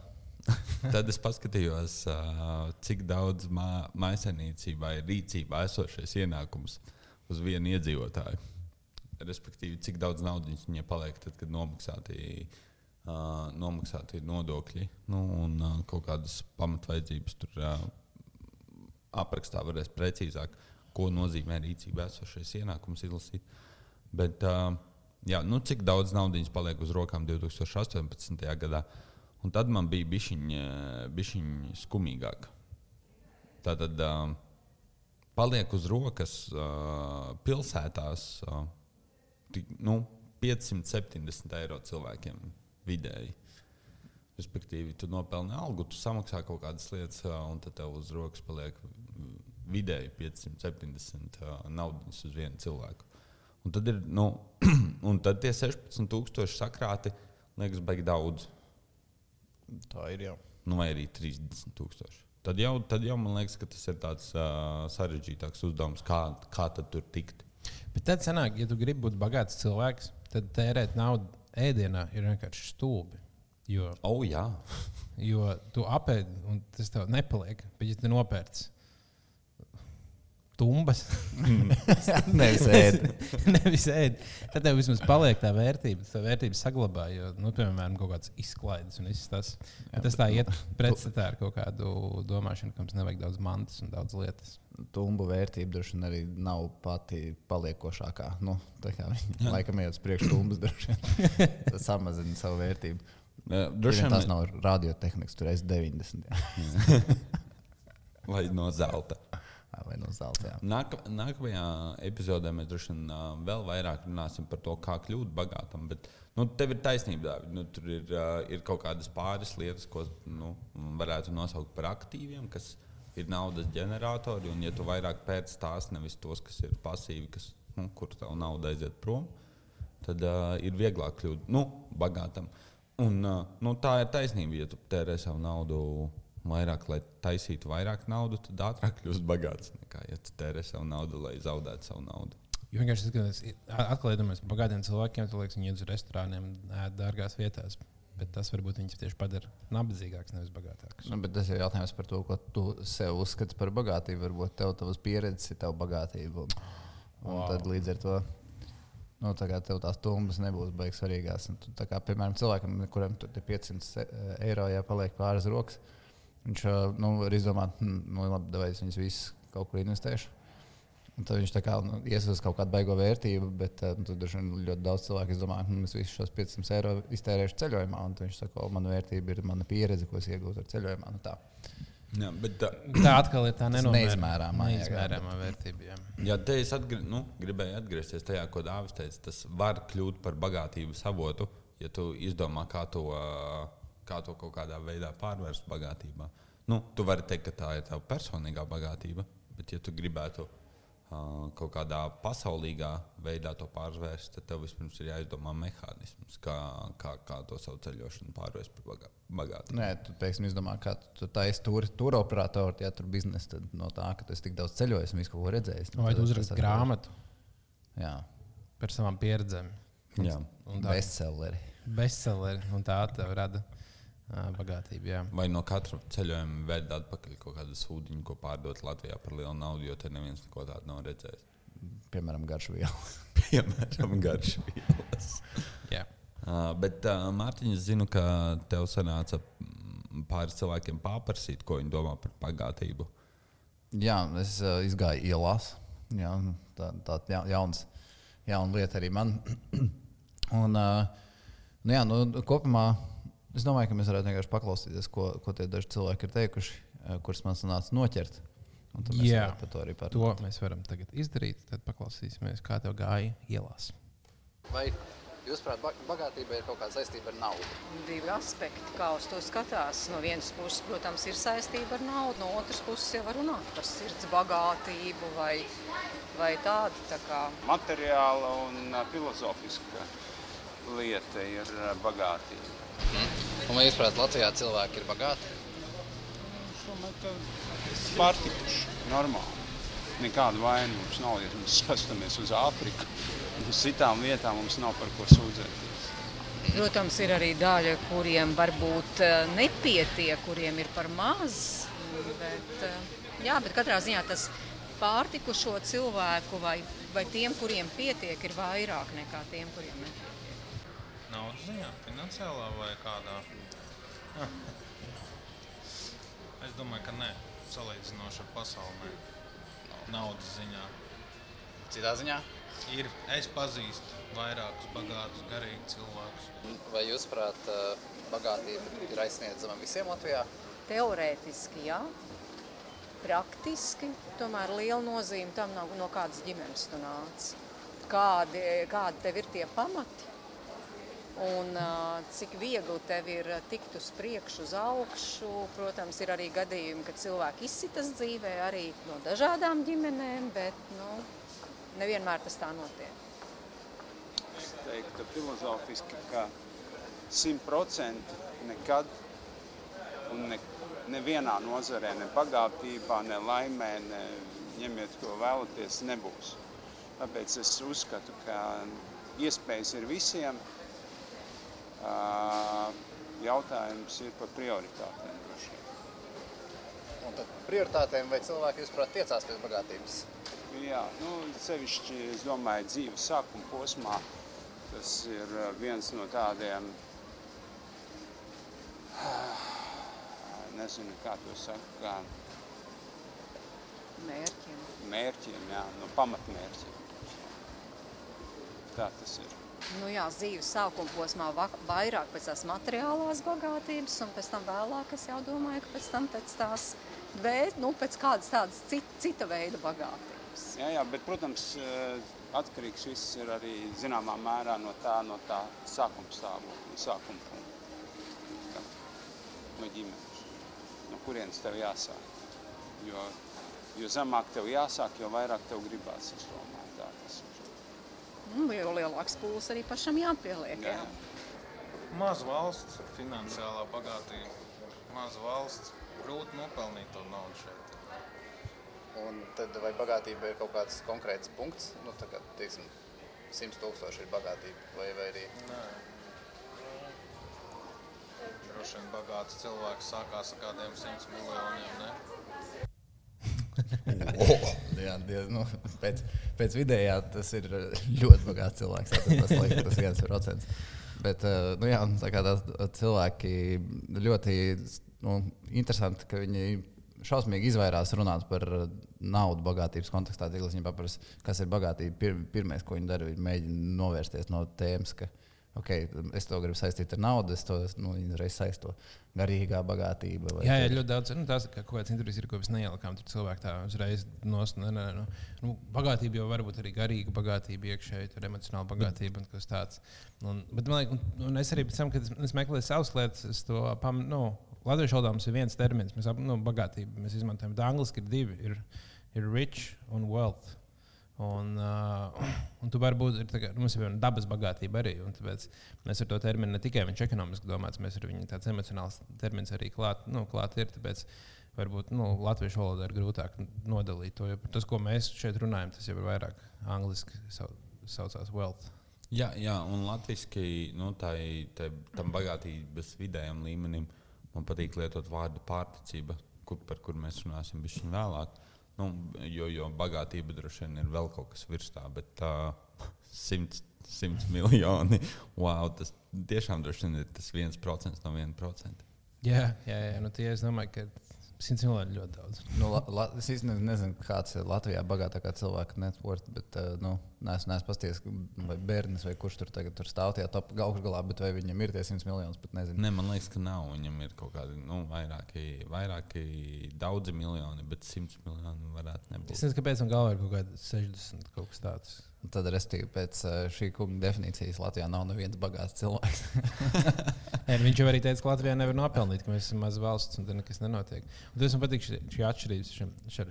Tad es paskatījos, uh, cik daudz mā, maisaimniecībā ir rīcībā esošais ienākums uz vienu iedzīvotāju. Respektīvi, cik daudz naudas viņiem paliek, tad, kad nomaksāti, uh, nomaksāti nodokļi nu, un uh, kaut kādas pamatvaidzības tur uh, aprakstā varēs precīzāk, ko nozīmē rīcībā esošais ienākums izlasīt. Bet, uh, jā, nu, cik daudz naudas paliek uz rokām 2018. gadā? Un tad man bija bišķiņa skumīgāk. Tā tad uh, paliek uz rokas uh, pilsētās uh, tik, nu, 570 eiro cilvēkiem vidēji. Respektīvi, tu nopelni algu, tu samaksā kaut kādas lietas, uh, un tad tev uz rokas paliek vidēji 570 uh, naudas uz vienu cilvēku. Un tad ir nu, un tad tie 16,000 sakrāti, liekas, baigi daudz. Tā ir jau. nu, vai arī 30,000. Tad jau, tad jau man liekas, ka tas ir tāds uh, sarežģītāks uzdevums, kā, kā tad tur tikt. bet tad sanāk, ja tu gribi būt bagāts cilvēks, tad tērēt naudu ēdienā ir vienkārši stulbi. Jo, Oh, jā, jo tu apēdi, un tas tev nepaliek. Bet, ja tu nopērci tumbas, Nevis ēd. nevis ēd, tad tev vismaz paliek tā vērtība. Tā vērtība saglabā, jo, nu, piemēram, kaut kāds izklaides un viss tas. Jā, tas tā iet pretstatā ar kaut kādu domāšanu, ka mums nevajag daudz mantas un daudz lietas. Tumbu vērtība droši vien arī nav pati paliekošākā. Nu, tā kā viņi laikam iet uz priekšu, tumbas droši vien tas samazina savu vērtību. Droši vien tas nav radiotehnikas, tur es 90 jā. vai no zelta. Vai no zelta. Nāk, nākamajā epizodē mēs droši vien uh, vēl vairāk runāsim par to, kā kļūt bagātam. Bet, nu, tev ir taisnība, Dāvid. Nu, tur ir, uh, ir kaut kādas pāris lietas, ko nu, varētu nosaukt par aktīviem, kas ir naudas ģeneratori. Un, ja tu vairāk pēc tās, nevis tos, kas ir pasīvi, kas, nu, kur tev nauda aiziet prom, tad uh, ir vieglāk kļūt nu, bagātam. Un, uh, nu, tā ir taisnība, ja tu tērē savu naudu vairāk, lai taisītu vairāk naudu, tad ātrāk kļūst bagāts nekā ja tu tērē savu naudu, lai zaudētu savu naudu. Jo vienkārši tas, atkal iedomājamies par bagātiem cilvēkiem, tad liekas, viņi iet uz restorāniem, ēd dārgās vietās. Bet tas varbūt viņus tieši padara nabadzīgākus, nevis bagātākus. Nu, bet tas ir jautājums par to, ko tu sev uzskati par bagātību. Varbūt tev tavas pieredzes ir tava bagātība. Un, Wow. tad līdz ar to nu, tā tev tās tumbas nebūs beigas svarīgās. Un Tu, tā kā, piemēram, cilvēkam, kuram tur tie 500 e- eiro jāpaliek pāris rokas, viņš nu, var izdomāt, hm, nu, labi, vai es viņus visus kaut kur investēšu. Un tad viņš kā nu, iesaistās kaut kādu baigo vērtību, bet uh, tur ļoti daudz cilvēku izdomā, ka es visus šos 500 eiro iztērēšu ceļojumā. Un tad viņš saka, ka mana vērtība ir mana pieredze, ko es iegūstu ar ceļojumā. Nu, tā. Jā, bet, tā, Tā atkal ir tā neizmērāmā, jā, vērtība. Jā. ja te es atgri, nu, gribēju atgriezties tajā, ko Dāvis teica, tas var kļūt par bagātības avotu, ja tu izdomā, kā to, ā, kā to kaut kādā veidā pārvērst bagātībā. Nu, tu vari teikt, ka tā ir tava personīgā bagātība, bet, ja tu gribētu uh, kaut kādā pasaulīgā veidā to pārvērst, tad tev vispirms ir jāizdomā mehānisms, kā, kā, kā to savu ceļošanu pārvērst par bagā- bagātību. Nē, tu teiksim, izdomā, kā tu taisīsi tur, tur operatoru, ja tur biznesa, tad no tā, ka tu esi tik daudz ceļojis un visu kaut ko redzējis. nu, Vai tu uzraksti grāmatu Jā, par savām pieredzēm? Jā. Un tā bestselleri. bestselleri, un tā tev rada ā, bagātību. Jā. Vai no katra ceļojuma veida atpakaļ kaut kādu sūdiņu, ko pārdot Latvijā par lielu naudu, jo te neviens neko tādu nav redzējis. Piemēram, garšu vielu. Piemēram, garš vielas. Jā. Uh, bet, uh, Mārtiņ, es zinu, ka tev sanāca pāris cilvēkiem paprasīt, ko viņi domā par bagātību. Jā, es uh, izgāju ielās. Jā, nu, tā tā ja, jauns, jauna lieta arī man. Un, uh, nu, jā, nu, kopumā es domāju, ka mēs varētu vienkārši paklausīties, ko, ko tie daži cilvēki ir teikuši, uh, kurus man sanāca noķert. Un tad mēs Jā. par to arī To parunāt. mēs varam tagad izdarīt. Tad paklausīsimies, kā tev gāja ielās. Vai jūs, prāt, bagātība ir kaut kāda saistība ar naudu? divi aspekti, kā uz to skatās. No vienas puses, protams, ir saistība ar naudu, no otras puses jau var runāt par sirds bagātību vai, vai tādu. Tā kā. materiāla un filozofiska lieta ir bagātība. Un vai jūs, prāt, Latvijā cilvēki ir bagāti? Pārtikuši, normāli. Nekāda vaina mums nav, ja mēs skatāmies uz Āfriku. Uz citām vietām mums nav par ko sūdzēties. Protams, ir arī daļa, kuriem varbūt eh, nepietiek, kuriem ir par maz. Bet, eh, jā, bet katrā ziņā tas pārtikušo cilvēku vai, vai tiem, kuriem pietiek, ir vairāk nekā tiem, kuriem nepietiek. Naudas ziņā, finansiālā vai kādā? Es domāju, ka nē, salīdzinoši ar pasauli. nē. Naudas ziņā. Citā ziņā? Ir, es pazīstu vairākus bagātus, garīgus cilvēkus. Vai jūs, prāt, bagātība ir aizsniedzama visiem Latvijā? Teorētiski, jā. Praktiski, tomēr liela nozīme tam nav, no kādas ģimenes tu nāc. Kādi, kādi tev ir tie pamati? Un ā, cik viegli tev ir tikt uz priekšu, uz augšu. Protams, ir arī gadījumi, kad cilvēki izsitas dzīvē arī no dažādām ģimenēm, bet nu, nevienmēr tas tā notiek. Es teiktu filozofiski, ka simtprocentīgi nekad un ne, nevienā nozarē, ne bagātībā, ne laimē, ne ņemiet, ko vēlaties, nebūs. Tāpēc es uzskatu, ka iespējas ir visiem. Jautājums ir par prioritātēm. droši vien. Un tad prioritātēm vai cilvēki, jūs, prāt, tiecās pēc bagātības? Jā, nu, sevišķi, es domāju, dzīves sākuma posmā tas ir viens no tādiem, nezinu, kā to saka, kā Mērķiem. mērķiem, jā, no pamatmērķiem. Tā tas ir. Nu jā, dzīves sākuma posmā va- vairāk pēc tās materiālās bagātības, un pēc tam vēlāk es jau domāju, ka pēc tam pēc tās dvēs, nu, pēc kādas tādas cita, cita veida bagātības. Jā, jā, bet, protams, eh, atkarīgs viss ir arī zināmā mērā no tā, no tā sākuma stāvokļa, sākuma punkta. No ģimenes, no kurienes tev jāsāk. Jo, jo zemāk tev jāsāk, jo vairāk tev gribās. Es domāju. Nu, jo lielāks pūles arī pašam jāpieliek. Jā, Jā. Maza valsts, finansiālā bagātība. Maza valsts, grūti nopelnīt to naudu šeit. Un tad vai bagātība ir kaut kāds konkrēts punkts? Nu, tā kā, teiksim, 100 tūkstoši ir bagātība vai, vai arī Nē. Droši vien bagāts cilvēks sākās ar kādiem 100 miljoniem. Ne? Jā, diez, nu, pēc, pēc vidējā tas ir ļoti bagāts cilvēks. Tas, laikam, tas viens procents. Bet eh, nu, jā, tā kā tā cilvēki ļoti nu, interesanti, ka viņi šausmīgi izvairās runāt par naudu bagātības kontekstā. Tik līdz viņi paprasa, kas ir bagātība. Pir, pirmais, ko viņi dara, ir mēģina novērsties no tēmas, ka okay, es to gribu saistīt ar naudu, es to nu, reiz saistu garīgā bagātība. Jā, jā, tur- ļoti daudz. Nu, tās ir kaut kādas intervijas, ir, ko mēs neielikām. Tur cilvēki tā uzreiz nos, ne, ne, ne, nu, bagātība jau var būt arī garīga bagātība, iekšēji, tur emocionāla bagātība un kas tāds. Un, bet, man liekas, un, un es arī pēc tam, kad es, es meklēju savas lietas, es to pamanu. Nu, Latviešu valodā ir viens termins, mēs apzīmējam, nu, bagātību. Mēs izmantojam, bet angļuiski ir divi. Ir, ir rich un wealth. Un, uh, un tu vari būt, ir nu, mums ir dabas bagātība arī. Tāpēc mēs ar to terminu ne tikai viņš ekonomiski domāts, mēs ar viņu tāds emocionāls termins arī klāt, nu, klāt ir. Tāpēc varbūt nu, latviešu valodā ir grūtāk nodalīt to. Tas, ko mēs šeit runājam, tas jau ir vairāk angliski sau, saucās wealth. Jā, jā un latviešu nu, tai, tai, tam bagātības vidējam līmenim man patīk lietot vārdu pārticība, kur, par kur mēs runāsim vēlāk. Nu, jo, jo bagātība droši vien ir vēl kaut kas virs tā, bet uh, simts, simts miljoni. Wow, tas tiešām droši vien ir tas viens procents no viena procenta. Jā, jā, jā nu, tie es domāju, ka 100 miljoni ļoti daudz. Nu, la, la, es īstenībā nezinu, kāds ir Latvijā bagātākā cilvēka network, bet uh, nu, neesmu nes pasties, vai bērns vai kurš tur tagad tur stāv tajā top augšgalā, bet vai viņam ir tie 100 miljonus, pat nezinu. Ne, man liekas, ka nav. Viņam ir kaut kādi nu, vairāki, vairāki daudzi miljoni, bet simts miljoni varētu Es nebūt. nezinu, kāpēc man galvā ir kaut kāda 60 kaut kas tāds. Un Tad, respektīvi, pēc uh, šī kunga definīcijas Latvijā nav neviens bagāts cilvēks. Nē, nu, viņš jau arī teica, ka Latvijā nevar nopelnīt, ka mēs esam maza valsts un tur nekas nenotiek. Un tas man patīk šī, šī atšķirība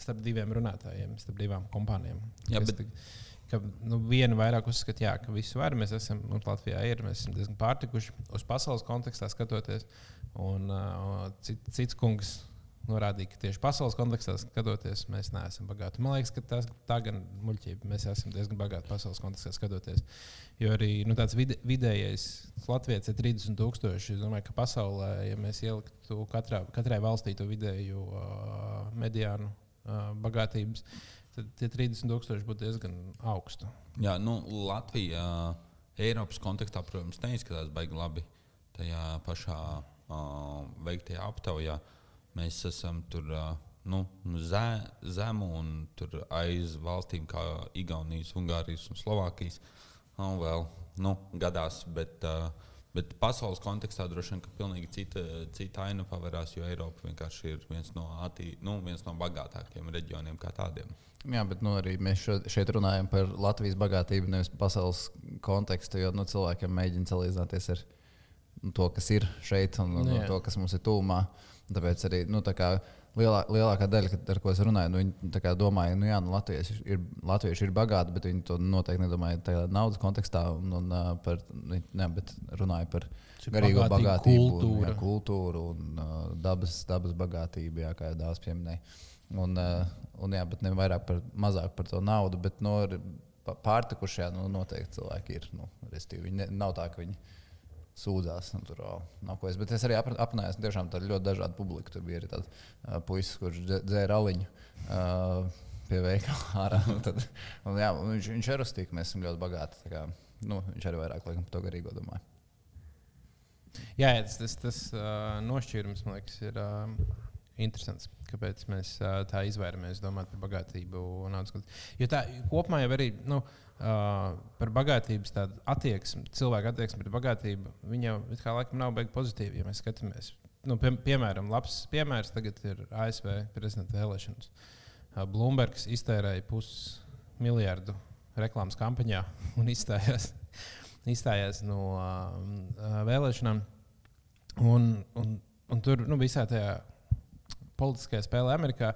starp diviem runātājiem, starp divām kompānijām. Jā, bet- Ka, nu, viena vairāk uzskata, jā, ka visu var. Mēs esam, un Latvijā ir, mēs esam diezgan pārtikuši uz pasaules kontekstā skatoties. Un uh, cit, cits kungs norādīja, ka tieši pasaules kontekstā skatoties, mēs neesam bagāti. Man liekas, ka tas tā gan muļķība. Mēs esam diezgan bagāti pasaules kontekstā skatoties. Jo arī nu, tāds vide, vidējais Latvijas ir 30 tūkstoši. Es domāju, ka pasaulē, ja mēs ieliktu katrā, katrai valstī to vidēju uh, mediānu uh, bagātības, tad tie 30 tūkstoši būtu diezgan augstu. Jā, nu, Latvija Eiropas kontekstā, protams, neizskatās baigi labi. Tajā pašā uh, veiktajā aptaujā mēs esam tur uh, nu, zē, zemu un tur aiz valstīm kā Igaunijas, Ungārijas un Slovākijas. Nu, vēl nu, gadās, bet, uh, bet pasaules kontekstā droši vien ka pilnīgi cita, cita aina pavērās, jo Eiropa vienkārši ir viens no, attī, nu, viens no bagātākajiem reģioniem kā tādiem. Jā, bet nu, arī mēs šeit runājam par Latvijas bagātību, nevis pasaules kontekstu. Jo nu, cilvēkiem mēģina salīdzināties ar nu, to, kas ir šeit, un, un, un Jā. to, kas mums ir tūmā. Tāpēc arī nu, tā kā lielā, lielākā daļa, kad- ar ko es runāju, nu, viņi domāja, ka nu, nu, latvieši, ir, latvieši ir bagāti, bet viņi to noteikti nedomāja tādā naudas kontekstā. Un, un, par, ne, bet runāja par garīgo bagātību, un, kultūra. jā, kultūru un uh, dabas, dabas bagātību, jā, kā dāvāts pieminēja. Un, uh, un, jā, bet ne vairāk par, mazāk par to naudu, bet no pārtikušajā nu, noteikti cilvēki ir. Nu, respektīvi, viņi ne, nav tā, ka viņi sūdzās. Nu, tur vēl nav ko es. Bet es arī apra- aprinājos tiešām tādu ļoti dažādu publiku. Tur bija arī tāds uh, puisis, kurš dzē- dzēra aliņu. Uh, Pie veikala ārā. Un Tad, un, jā, viņš, viņš uzstīja, ka mēs esam ļoti bagāti. Kā, nu, viņš arī vairāk laikam, par to garīgo domāja. Jā, jā, tas, tas, tas uh, nošķīrums man liekas, ir uh, interesants. Kāpēc mēs uh, tā izvairamies domāt par bagātību un naudas? Jo tā kopumā jau arī nu, uh, par bagātības attieksmi, cilvēku attieksmi pret bagātību, viņa kā laikam nav beigta pozitīva, ja mēs skatāmies. Nu, pie, piemēram, labs piemērs tagad ir ASV prezidenta vēlēšanas. Uh, Bloombergs iztērēja pusmiljardu reklāmas kampaņā un izstājās, izstājās no uh, vēlēšanām. Un, un, un tur nu, visā tajā politiskajā spēlē Amerikā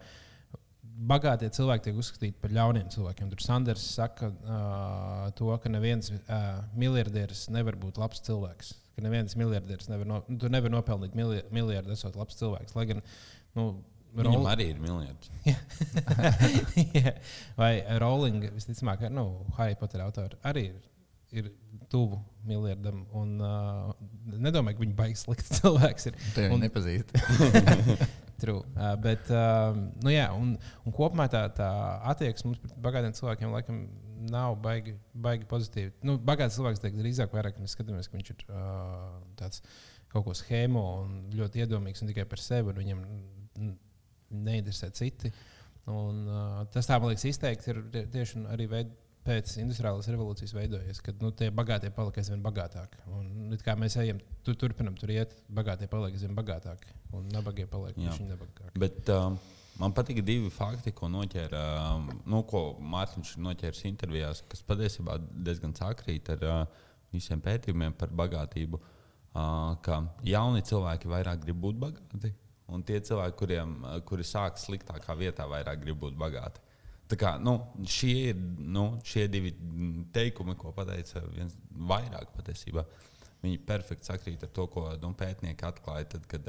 bagātie cilvēki tiek uzskatīti par ļauniem cilvēkiem. Tur Sanders saka uh, to, ka neviens uh, miljardieris nevar būt labs cilvēks. Ka neviens miljardieris nevar, no, nu, tu nevar nopelnīt milja- miljardu, esot labs cilvēks. Lai gan, nu, Viņam Rol- arī ir miljards. Jā. Vai Rowling, visticamāk, ar, nu, Harry Potter autori arī ir, ir tuvu miljardam. Un, uh, nedomāju, ka viņi baigs slikts cilvēks. Ir. Tev Un- nepazīst. True. Uh, bet, uh, nu, jā, un, un kopumā tā, tā attieksme mums pret bagātiem cilvēkiem laikam nav baigi, baigi pozitīva. Nu, bagāts cilvēks tiek drīzāk vairāk, mēs skatāmies, ka viņš ir uh, tāds kaut ko schēmo un ļoti iedomīgs un tikai par sevi. un Viņam neinteresē citi. Un, uh, tas tā, man liekas, izteikti ir tie- tieši arī veid, pēc industriālās revolūcijas veidojies, kad nu, tie bagātie palika aizvien bagātāki. Un, kā mēs ejam, tur turpinam tur iet, bagātie paliek aizvien bagātāki un nabagie paliek Jā. viņa nebagātāki. Bet um, man patīk divi fakti, ko noķēra, um, nu, ko Mārtiņš noķēra intervijās, kas patiesībā diezgan sakrīt ar uh, visiem pētījumiem par bagātību. Uh, ka jauni cilvēki vairāk grib būt bagāti, un tie cilvēki, kuriem, uh, kuri sāk sliktākā vietā, vairāk grib būt bagāti. Tā kā, nu, šie ir nu, šie divi teikumi, ko pateica viens vairāk patiesībā. Viņi perfekti sakrīt ar to, ko nu, pētnieki atklāja, tad, kad,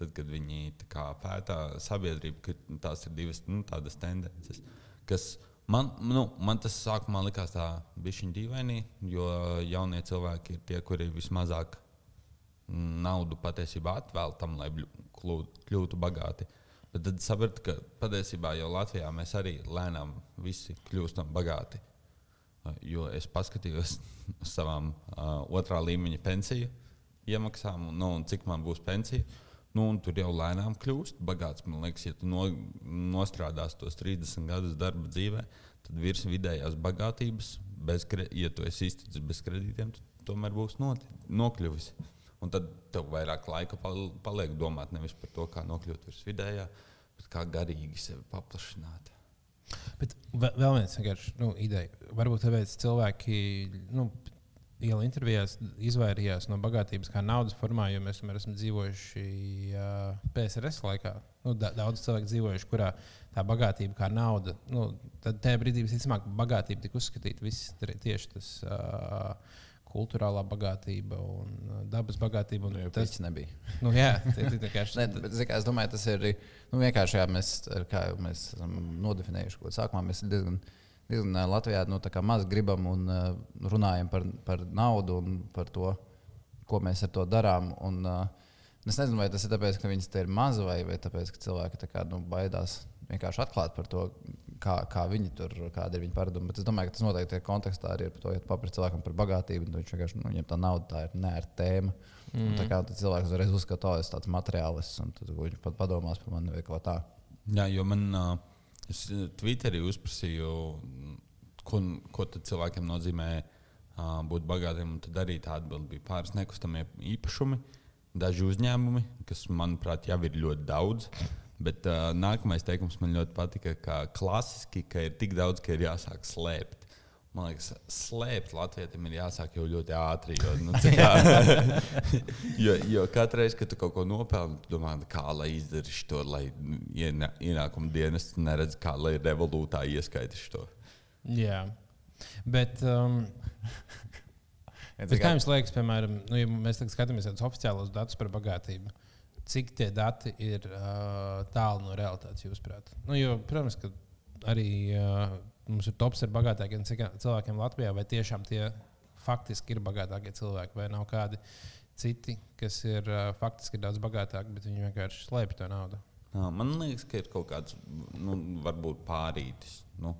tad, kad viņi kā, pētā sabiedrību, ka tās ir divas nu, tādas tendences. Kas man, nu, man tas sākumā likās tā bišķiņa dīvaini, jo jaunie cilvēki ir tie, kuri vismazāk naudu patiesībā atvēl tam, lai kļūtu bagāti. Bet tad sapratu, ka patiesībā jau Latvijā mēs arī lēnām visi kļūstam bagāti. Jo es paskatījos uz savām uh, otrā līmeņa pensiju iemaksām, nu, un cik man būs pensija. Nu, tur jau lēnām kļūst bagāts. Man liekas, ja tu no, nostrādās tos 30 gadus darba dzīvē, tad virs vidējās bagātības, bez, ja tu esi izticis bez kredītiem, tu tomēr būs not, nokļuvis. Un tad tev vairāk laika pal- paliek domāt nevis par to, kā nokļūt virs vidējā, bet kā garīgi sevi paplašināt. Bet vēl viens vienkārši nu, ideja. Varbūt tāpēc cilvēki nu, iela intervijās izvairījās no bagātības kā naudas formā, jo mēs tomēr esam dzīvojuši uh, PSRS laikā. Nu, da, daudz cilvēku dzīvojuši, kurā tā bagātība kā nauda. Nu, tad tajā brīdī visticamāk bagātība tika uzskatīta tieši tas. Uh, Kultūrālā bagātība un uh, dabas bagātība. un Tas Tas, nebija. nu, jā, tie ir vienkārši Ne, bet, kā, es domāju, tas ir nu, vienkārši, jā, mēs, kā jau mēs esam nodefinējuši, ko sākumā mēs diezgan, diezgan ā, Latvijā nu, maz gribam un uh, runājam par, par naudu un par to, ko mēs ar to darām. Un, uh, es nezinu, vai tas ir tāpēc, ka viņas te ir maz vai, vai tāpēc, ka cilvēki tā kā, nu, baidās vienkārši atklāt par to, kā, kā viņi tur, kāda ir viņa paraduma. Bet es domāju, ka tas noteikti ir kontekstā arī ar to, ja paprasti cilvēkam par bagātību, tad viņš vienkārši, nu, viņam tā nauda tā ir neērta tēma. Mm. Un, tā kā tad cilvēks uzreiz uzskata, ka tas ir tāds materiālists, un tad viņš pat padomās par mani vai ko tādu. Jā, jo man uh, Twitterī uzprasīju, ko, ko cilvēkiem nozīmē uh, būt bagātiem. un Tad arī tā atbilde bija pāris nekustamie īpašumi, daži uzņēmumi, kas, manuprāt, jau ir ļoti daudz. Bet uh, nākamais teikums man ļoti patika, ka klasiski ka ir tik daudz, ka ir jāsāk slēpt. Man liekas, slēpt Latvijam ir jāsāk jau ļoti ātri. Jo, nu, tā kā, jo, jo katru reizi, kad tu kaut ko nopelni, tu domā, kā lai izdarītu to, lai ienā- ienākuma dienas neredz, kā lai revolūtā ieskaitītu to. Jā, bet. Um, Bet kā jums liekas, piemēram, nu, ja mēs tagad skatāmies uz oficiālos datus par bagātību, cik tie dati ir uh, tālu no realitātes, jūsuprāt? Nu, jo, protams, ka arī uh, mums ir tops ar bagātākiem cilvēkiem Latvijā, vai tiešām tie faktiski ir bagātākie cilvēki, vai nav kādi citi, kas ir uh, faktiski daudz bagātāki, bet viņi vienkārši slēpj to naudu. Nā, Man liekas, ka ir kaut kāds, nu, varbūt pārītis, nu,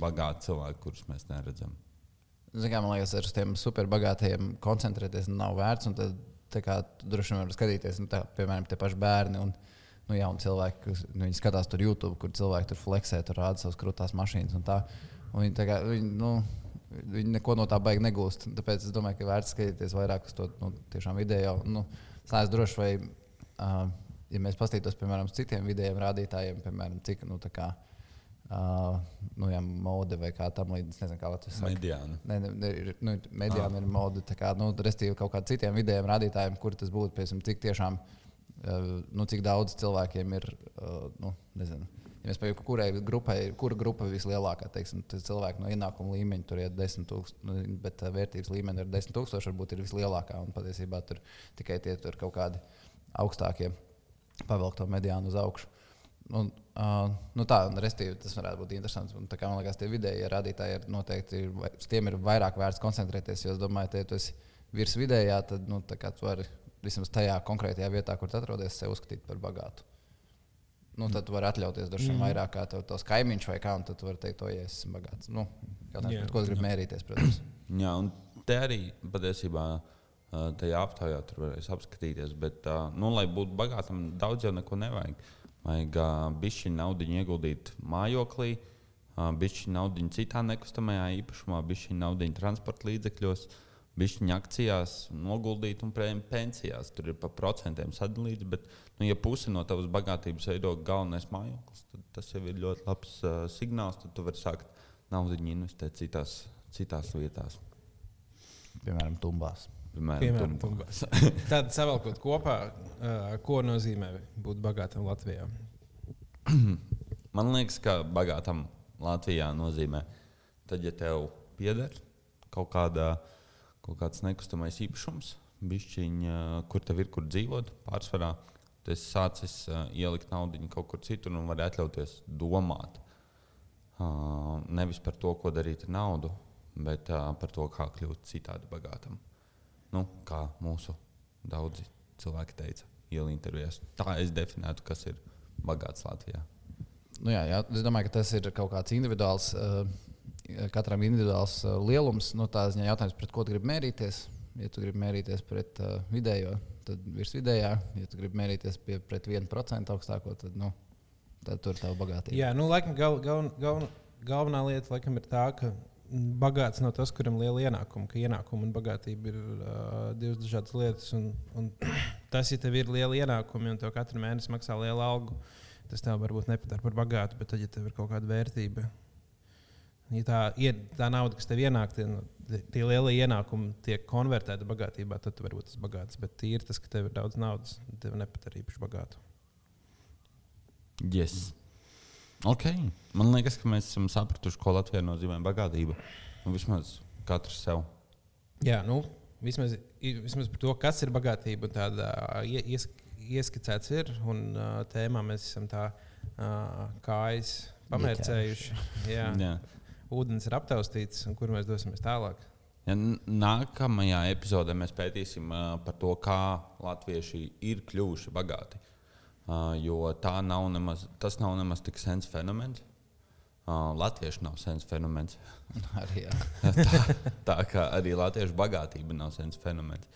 bagāts cilvēks, kurus mēs neredzam. Zini, kā, man liekas, ar tiem superbagātajiem koncentrēties nav vērts. un Tad, kā, droši vien var skatīties, nu, tā, piemēram, tie paši bērni un nu, jauni cilvēki, kas nu, skatās tur YouTube, kur cilvēki tur fleksē, tur rāda savas krūtās mašīnas. Un tā, un viņi, tā kā, viņi, nu, viņi neko no tā baigi negūst. Tāpēc es domāju, ka vērts skatīties vairāk uz to nu, tiešām video. Nu, es neesmu drošs, vai, uh, ja mēs paskatītos, piemēram, uz citiem vidējiem rādītājiem, piemēram, cik, nu, tā kā, uh, nu, jā, mode vai kā tam līdzīga, nezinu, kā Latvijas saka. Mediāna. Ne, ne, ne, ir, nu, Mēdījām ir mode, kā nu, restīvi kaut kādiem citiem vidējiem rādītājiem, kur tas būtu, piemēram, cik tiešām, uh, nu, cik daudz cilvēkiem ir, uh, nu, nezinu. Ja mēs pavisam, kurai grupai, kura grupa ir vislielākā, teiksim, tas cilvēki no ienākuma līmeņa tur ir 10 tūkstoši, nu, bet uh, vērtības līmenis ir 10 tūkstoši, varbūt ir vislielākā, un patiesībā tur tikai tie tur kaut kādi augstākie pavelk to mediānu uz augšu. Un, uh, nu tā, un restīvi, tas varētu būt interesants. Un, tā kā man liekas, tie vidējie rādītāji ir noteikti, ir, vai- uz tiem ir vairāk vērts koncentrēties. Jo es domāju, ka, ja tu esi virs vidējā, tad nu, tā kā tu vari vismaz tajā konkrētajā vietā, kur tu atrodies, sevi uzskatīt par bagātu. Nu, tad tu vari atļauties droši vien vairāk kā tev tos kaimiņš vai kā, un tad tu vari teikt, to, ja es esmu bagāts. Nu, jautājums, Jā. yeah. ko tu gribi mērīties, protams. Jā, un te arī patiesībā tajā aptaujā tur varēs apskatīties. Bet, nu, lai būtu bagātam, daudz jau neko nevajag. Vajag bišķi naudu ieguldīt mājoklī, bišķi naudiņu citā nekustamajā īpašumā, bišķi naudiņu transporta līdzekļos, bišķi akcijās, noguldīt un pensijās. Tur ir pa procentiem sadalīts, bet, nu, ja puse no tavas bagātības veido galvenais mājoklis, tad tas jau ir ļoti labs uh, signāls. Tad tu vari sākt naudu investēt citās, citās vietās. Piemēram, tumbās. Piemēram. Tad savalkot kopā, ko nozīmē būt bagātam Latvijā. Man liekas, ka bagātam Latvijā nozīmē, tad, ja tev pieder kaut, kāda, kaut kāds nekustamais īpašums, bišķiņa, kur tev ir kur dzīvot, pārsvarā, tad es sācis ielikt naudu kaut kur citur un vari atļauties domāt. Nevis par to, ko darīt ar naudu, bet par to, kā kļūt citādi bagātam. Nu, kā mūsu daudzi cilvēki teica, ielu intervijās. Tā es definētu, kas ir bagāts Latvijā. Nu, jā, jā, es domāju, ka tas ir kaut kāds individuāls, uh, katram individuāls uh, lielums. No tā ziņā jautājums, pret ko tu gribi mērīties. Ja tu gribi mērīties pret uh, vidējo, tad virs vidējā. Ja tu gribi mērīties pie, pret 1% augstāko, tad, nu, tad tur ir tava bagātība. Jā, nu, laikam, gal, gal, gal, galvenā lieta laikam, ir tā, ka bagāts nav tas, kuram ir liela ienākuma. Ka ienākuma un bagātība ir uh, divas dažādas lietas. Un, un tas, ja tev ir liela ienākuma un tev katru mēnesi maksā lielu algu, tas tev varbūt nepadara par bagātu. Bet tad, ja tev ir kaut kāda vērtība, ja tā, ie- tā nauda, kas tev ienāk, tie, tie lielie ienākumi tiek konvertēti bagātībā, tad tu vari būt tas bagāts. Bet tīri tas, ka tev ir daudz naudas, tev nepadara īpaši bagātu. Yes. Okay. Man liekas, ka mēs esam sapratuši, ko Latvijai nozīmē bagātība. Nu, vismaz katrs sev. Jā, nu, vismaz, vismaz par to, kas ir bagātība, tāda ie- ies, ieskicēts ir. Un tēmā mēs esam tā kājas pamērcējuši. Jā, Jā. ūdens ir aptaustīts, un kur mēs dosimies tālāk. Ja nākamajā epizodē mēs pētīsim uh, par to, kā latvieši ir kļuvuši bagāti. Uh, jo tā nav nemaz, tas nav nemaz tik sens fenomens. Uh, latvieši nav sens fenomens. Arī, tā, tā kā arī latviešu bagātība nav sens fenomens.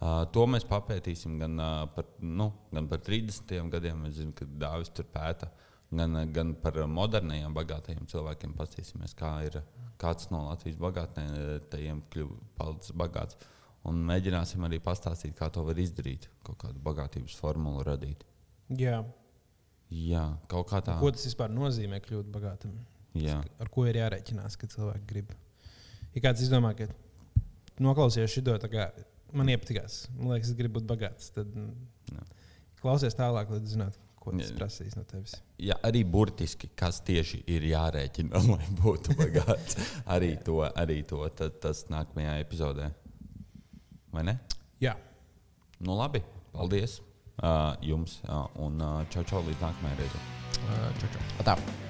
Uh, to mēs papētīsim gan, uh, par, nu, gan par 30 gadiem, zinu, ka Dāvis tur pēta, gan, uh, gan par moderniem, bagātajiem cilvēkiem. Paskatīsimies, kā ir kāds no Latvijas bagātiem kļuvis bagāts. Un mēģināsim arī pastāstīt, kā to var izdarīt, kādu bagātības formulu radīt. Jā. Jā, kaut kā tā. Ko tas vispār nozīmē kļūt bagātam? Jā. Ar ko ir jārēķinās, kad cilvēki grib? Ja kāds izdomā, ka noklausījās šo to, man iepatikās, man liekas, es gribu būt bagāts, tad mm, Jā. klausies tālāk, lai zinātu, ko tas Jā. prasīs no tevis. Ja arī burtiski, kas tieši ir jārēķina, lai būtu bagāts, arī to, arī to tad, tas nākamajā epizodē. Vai ne? Jā. Nu, labi. Paldies jums uh, un uh, čau, čau līdz nākamajai reizei. Uh, čau, čau. Tā.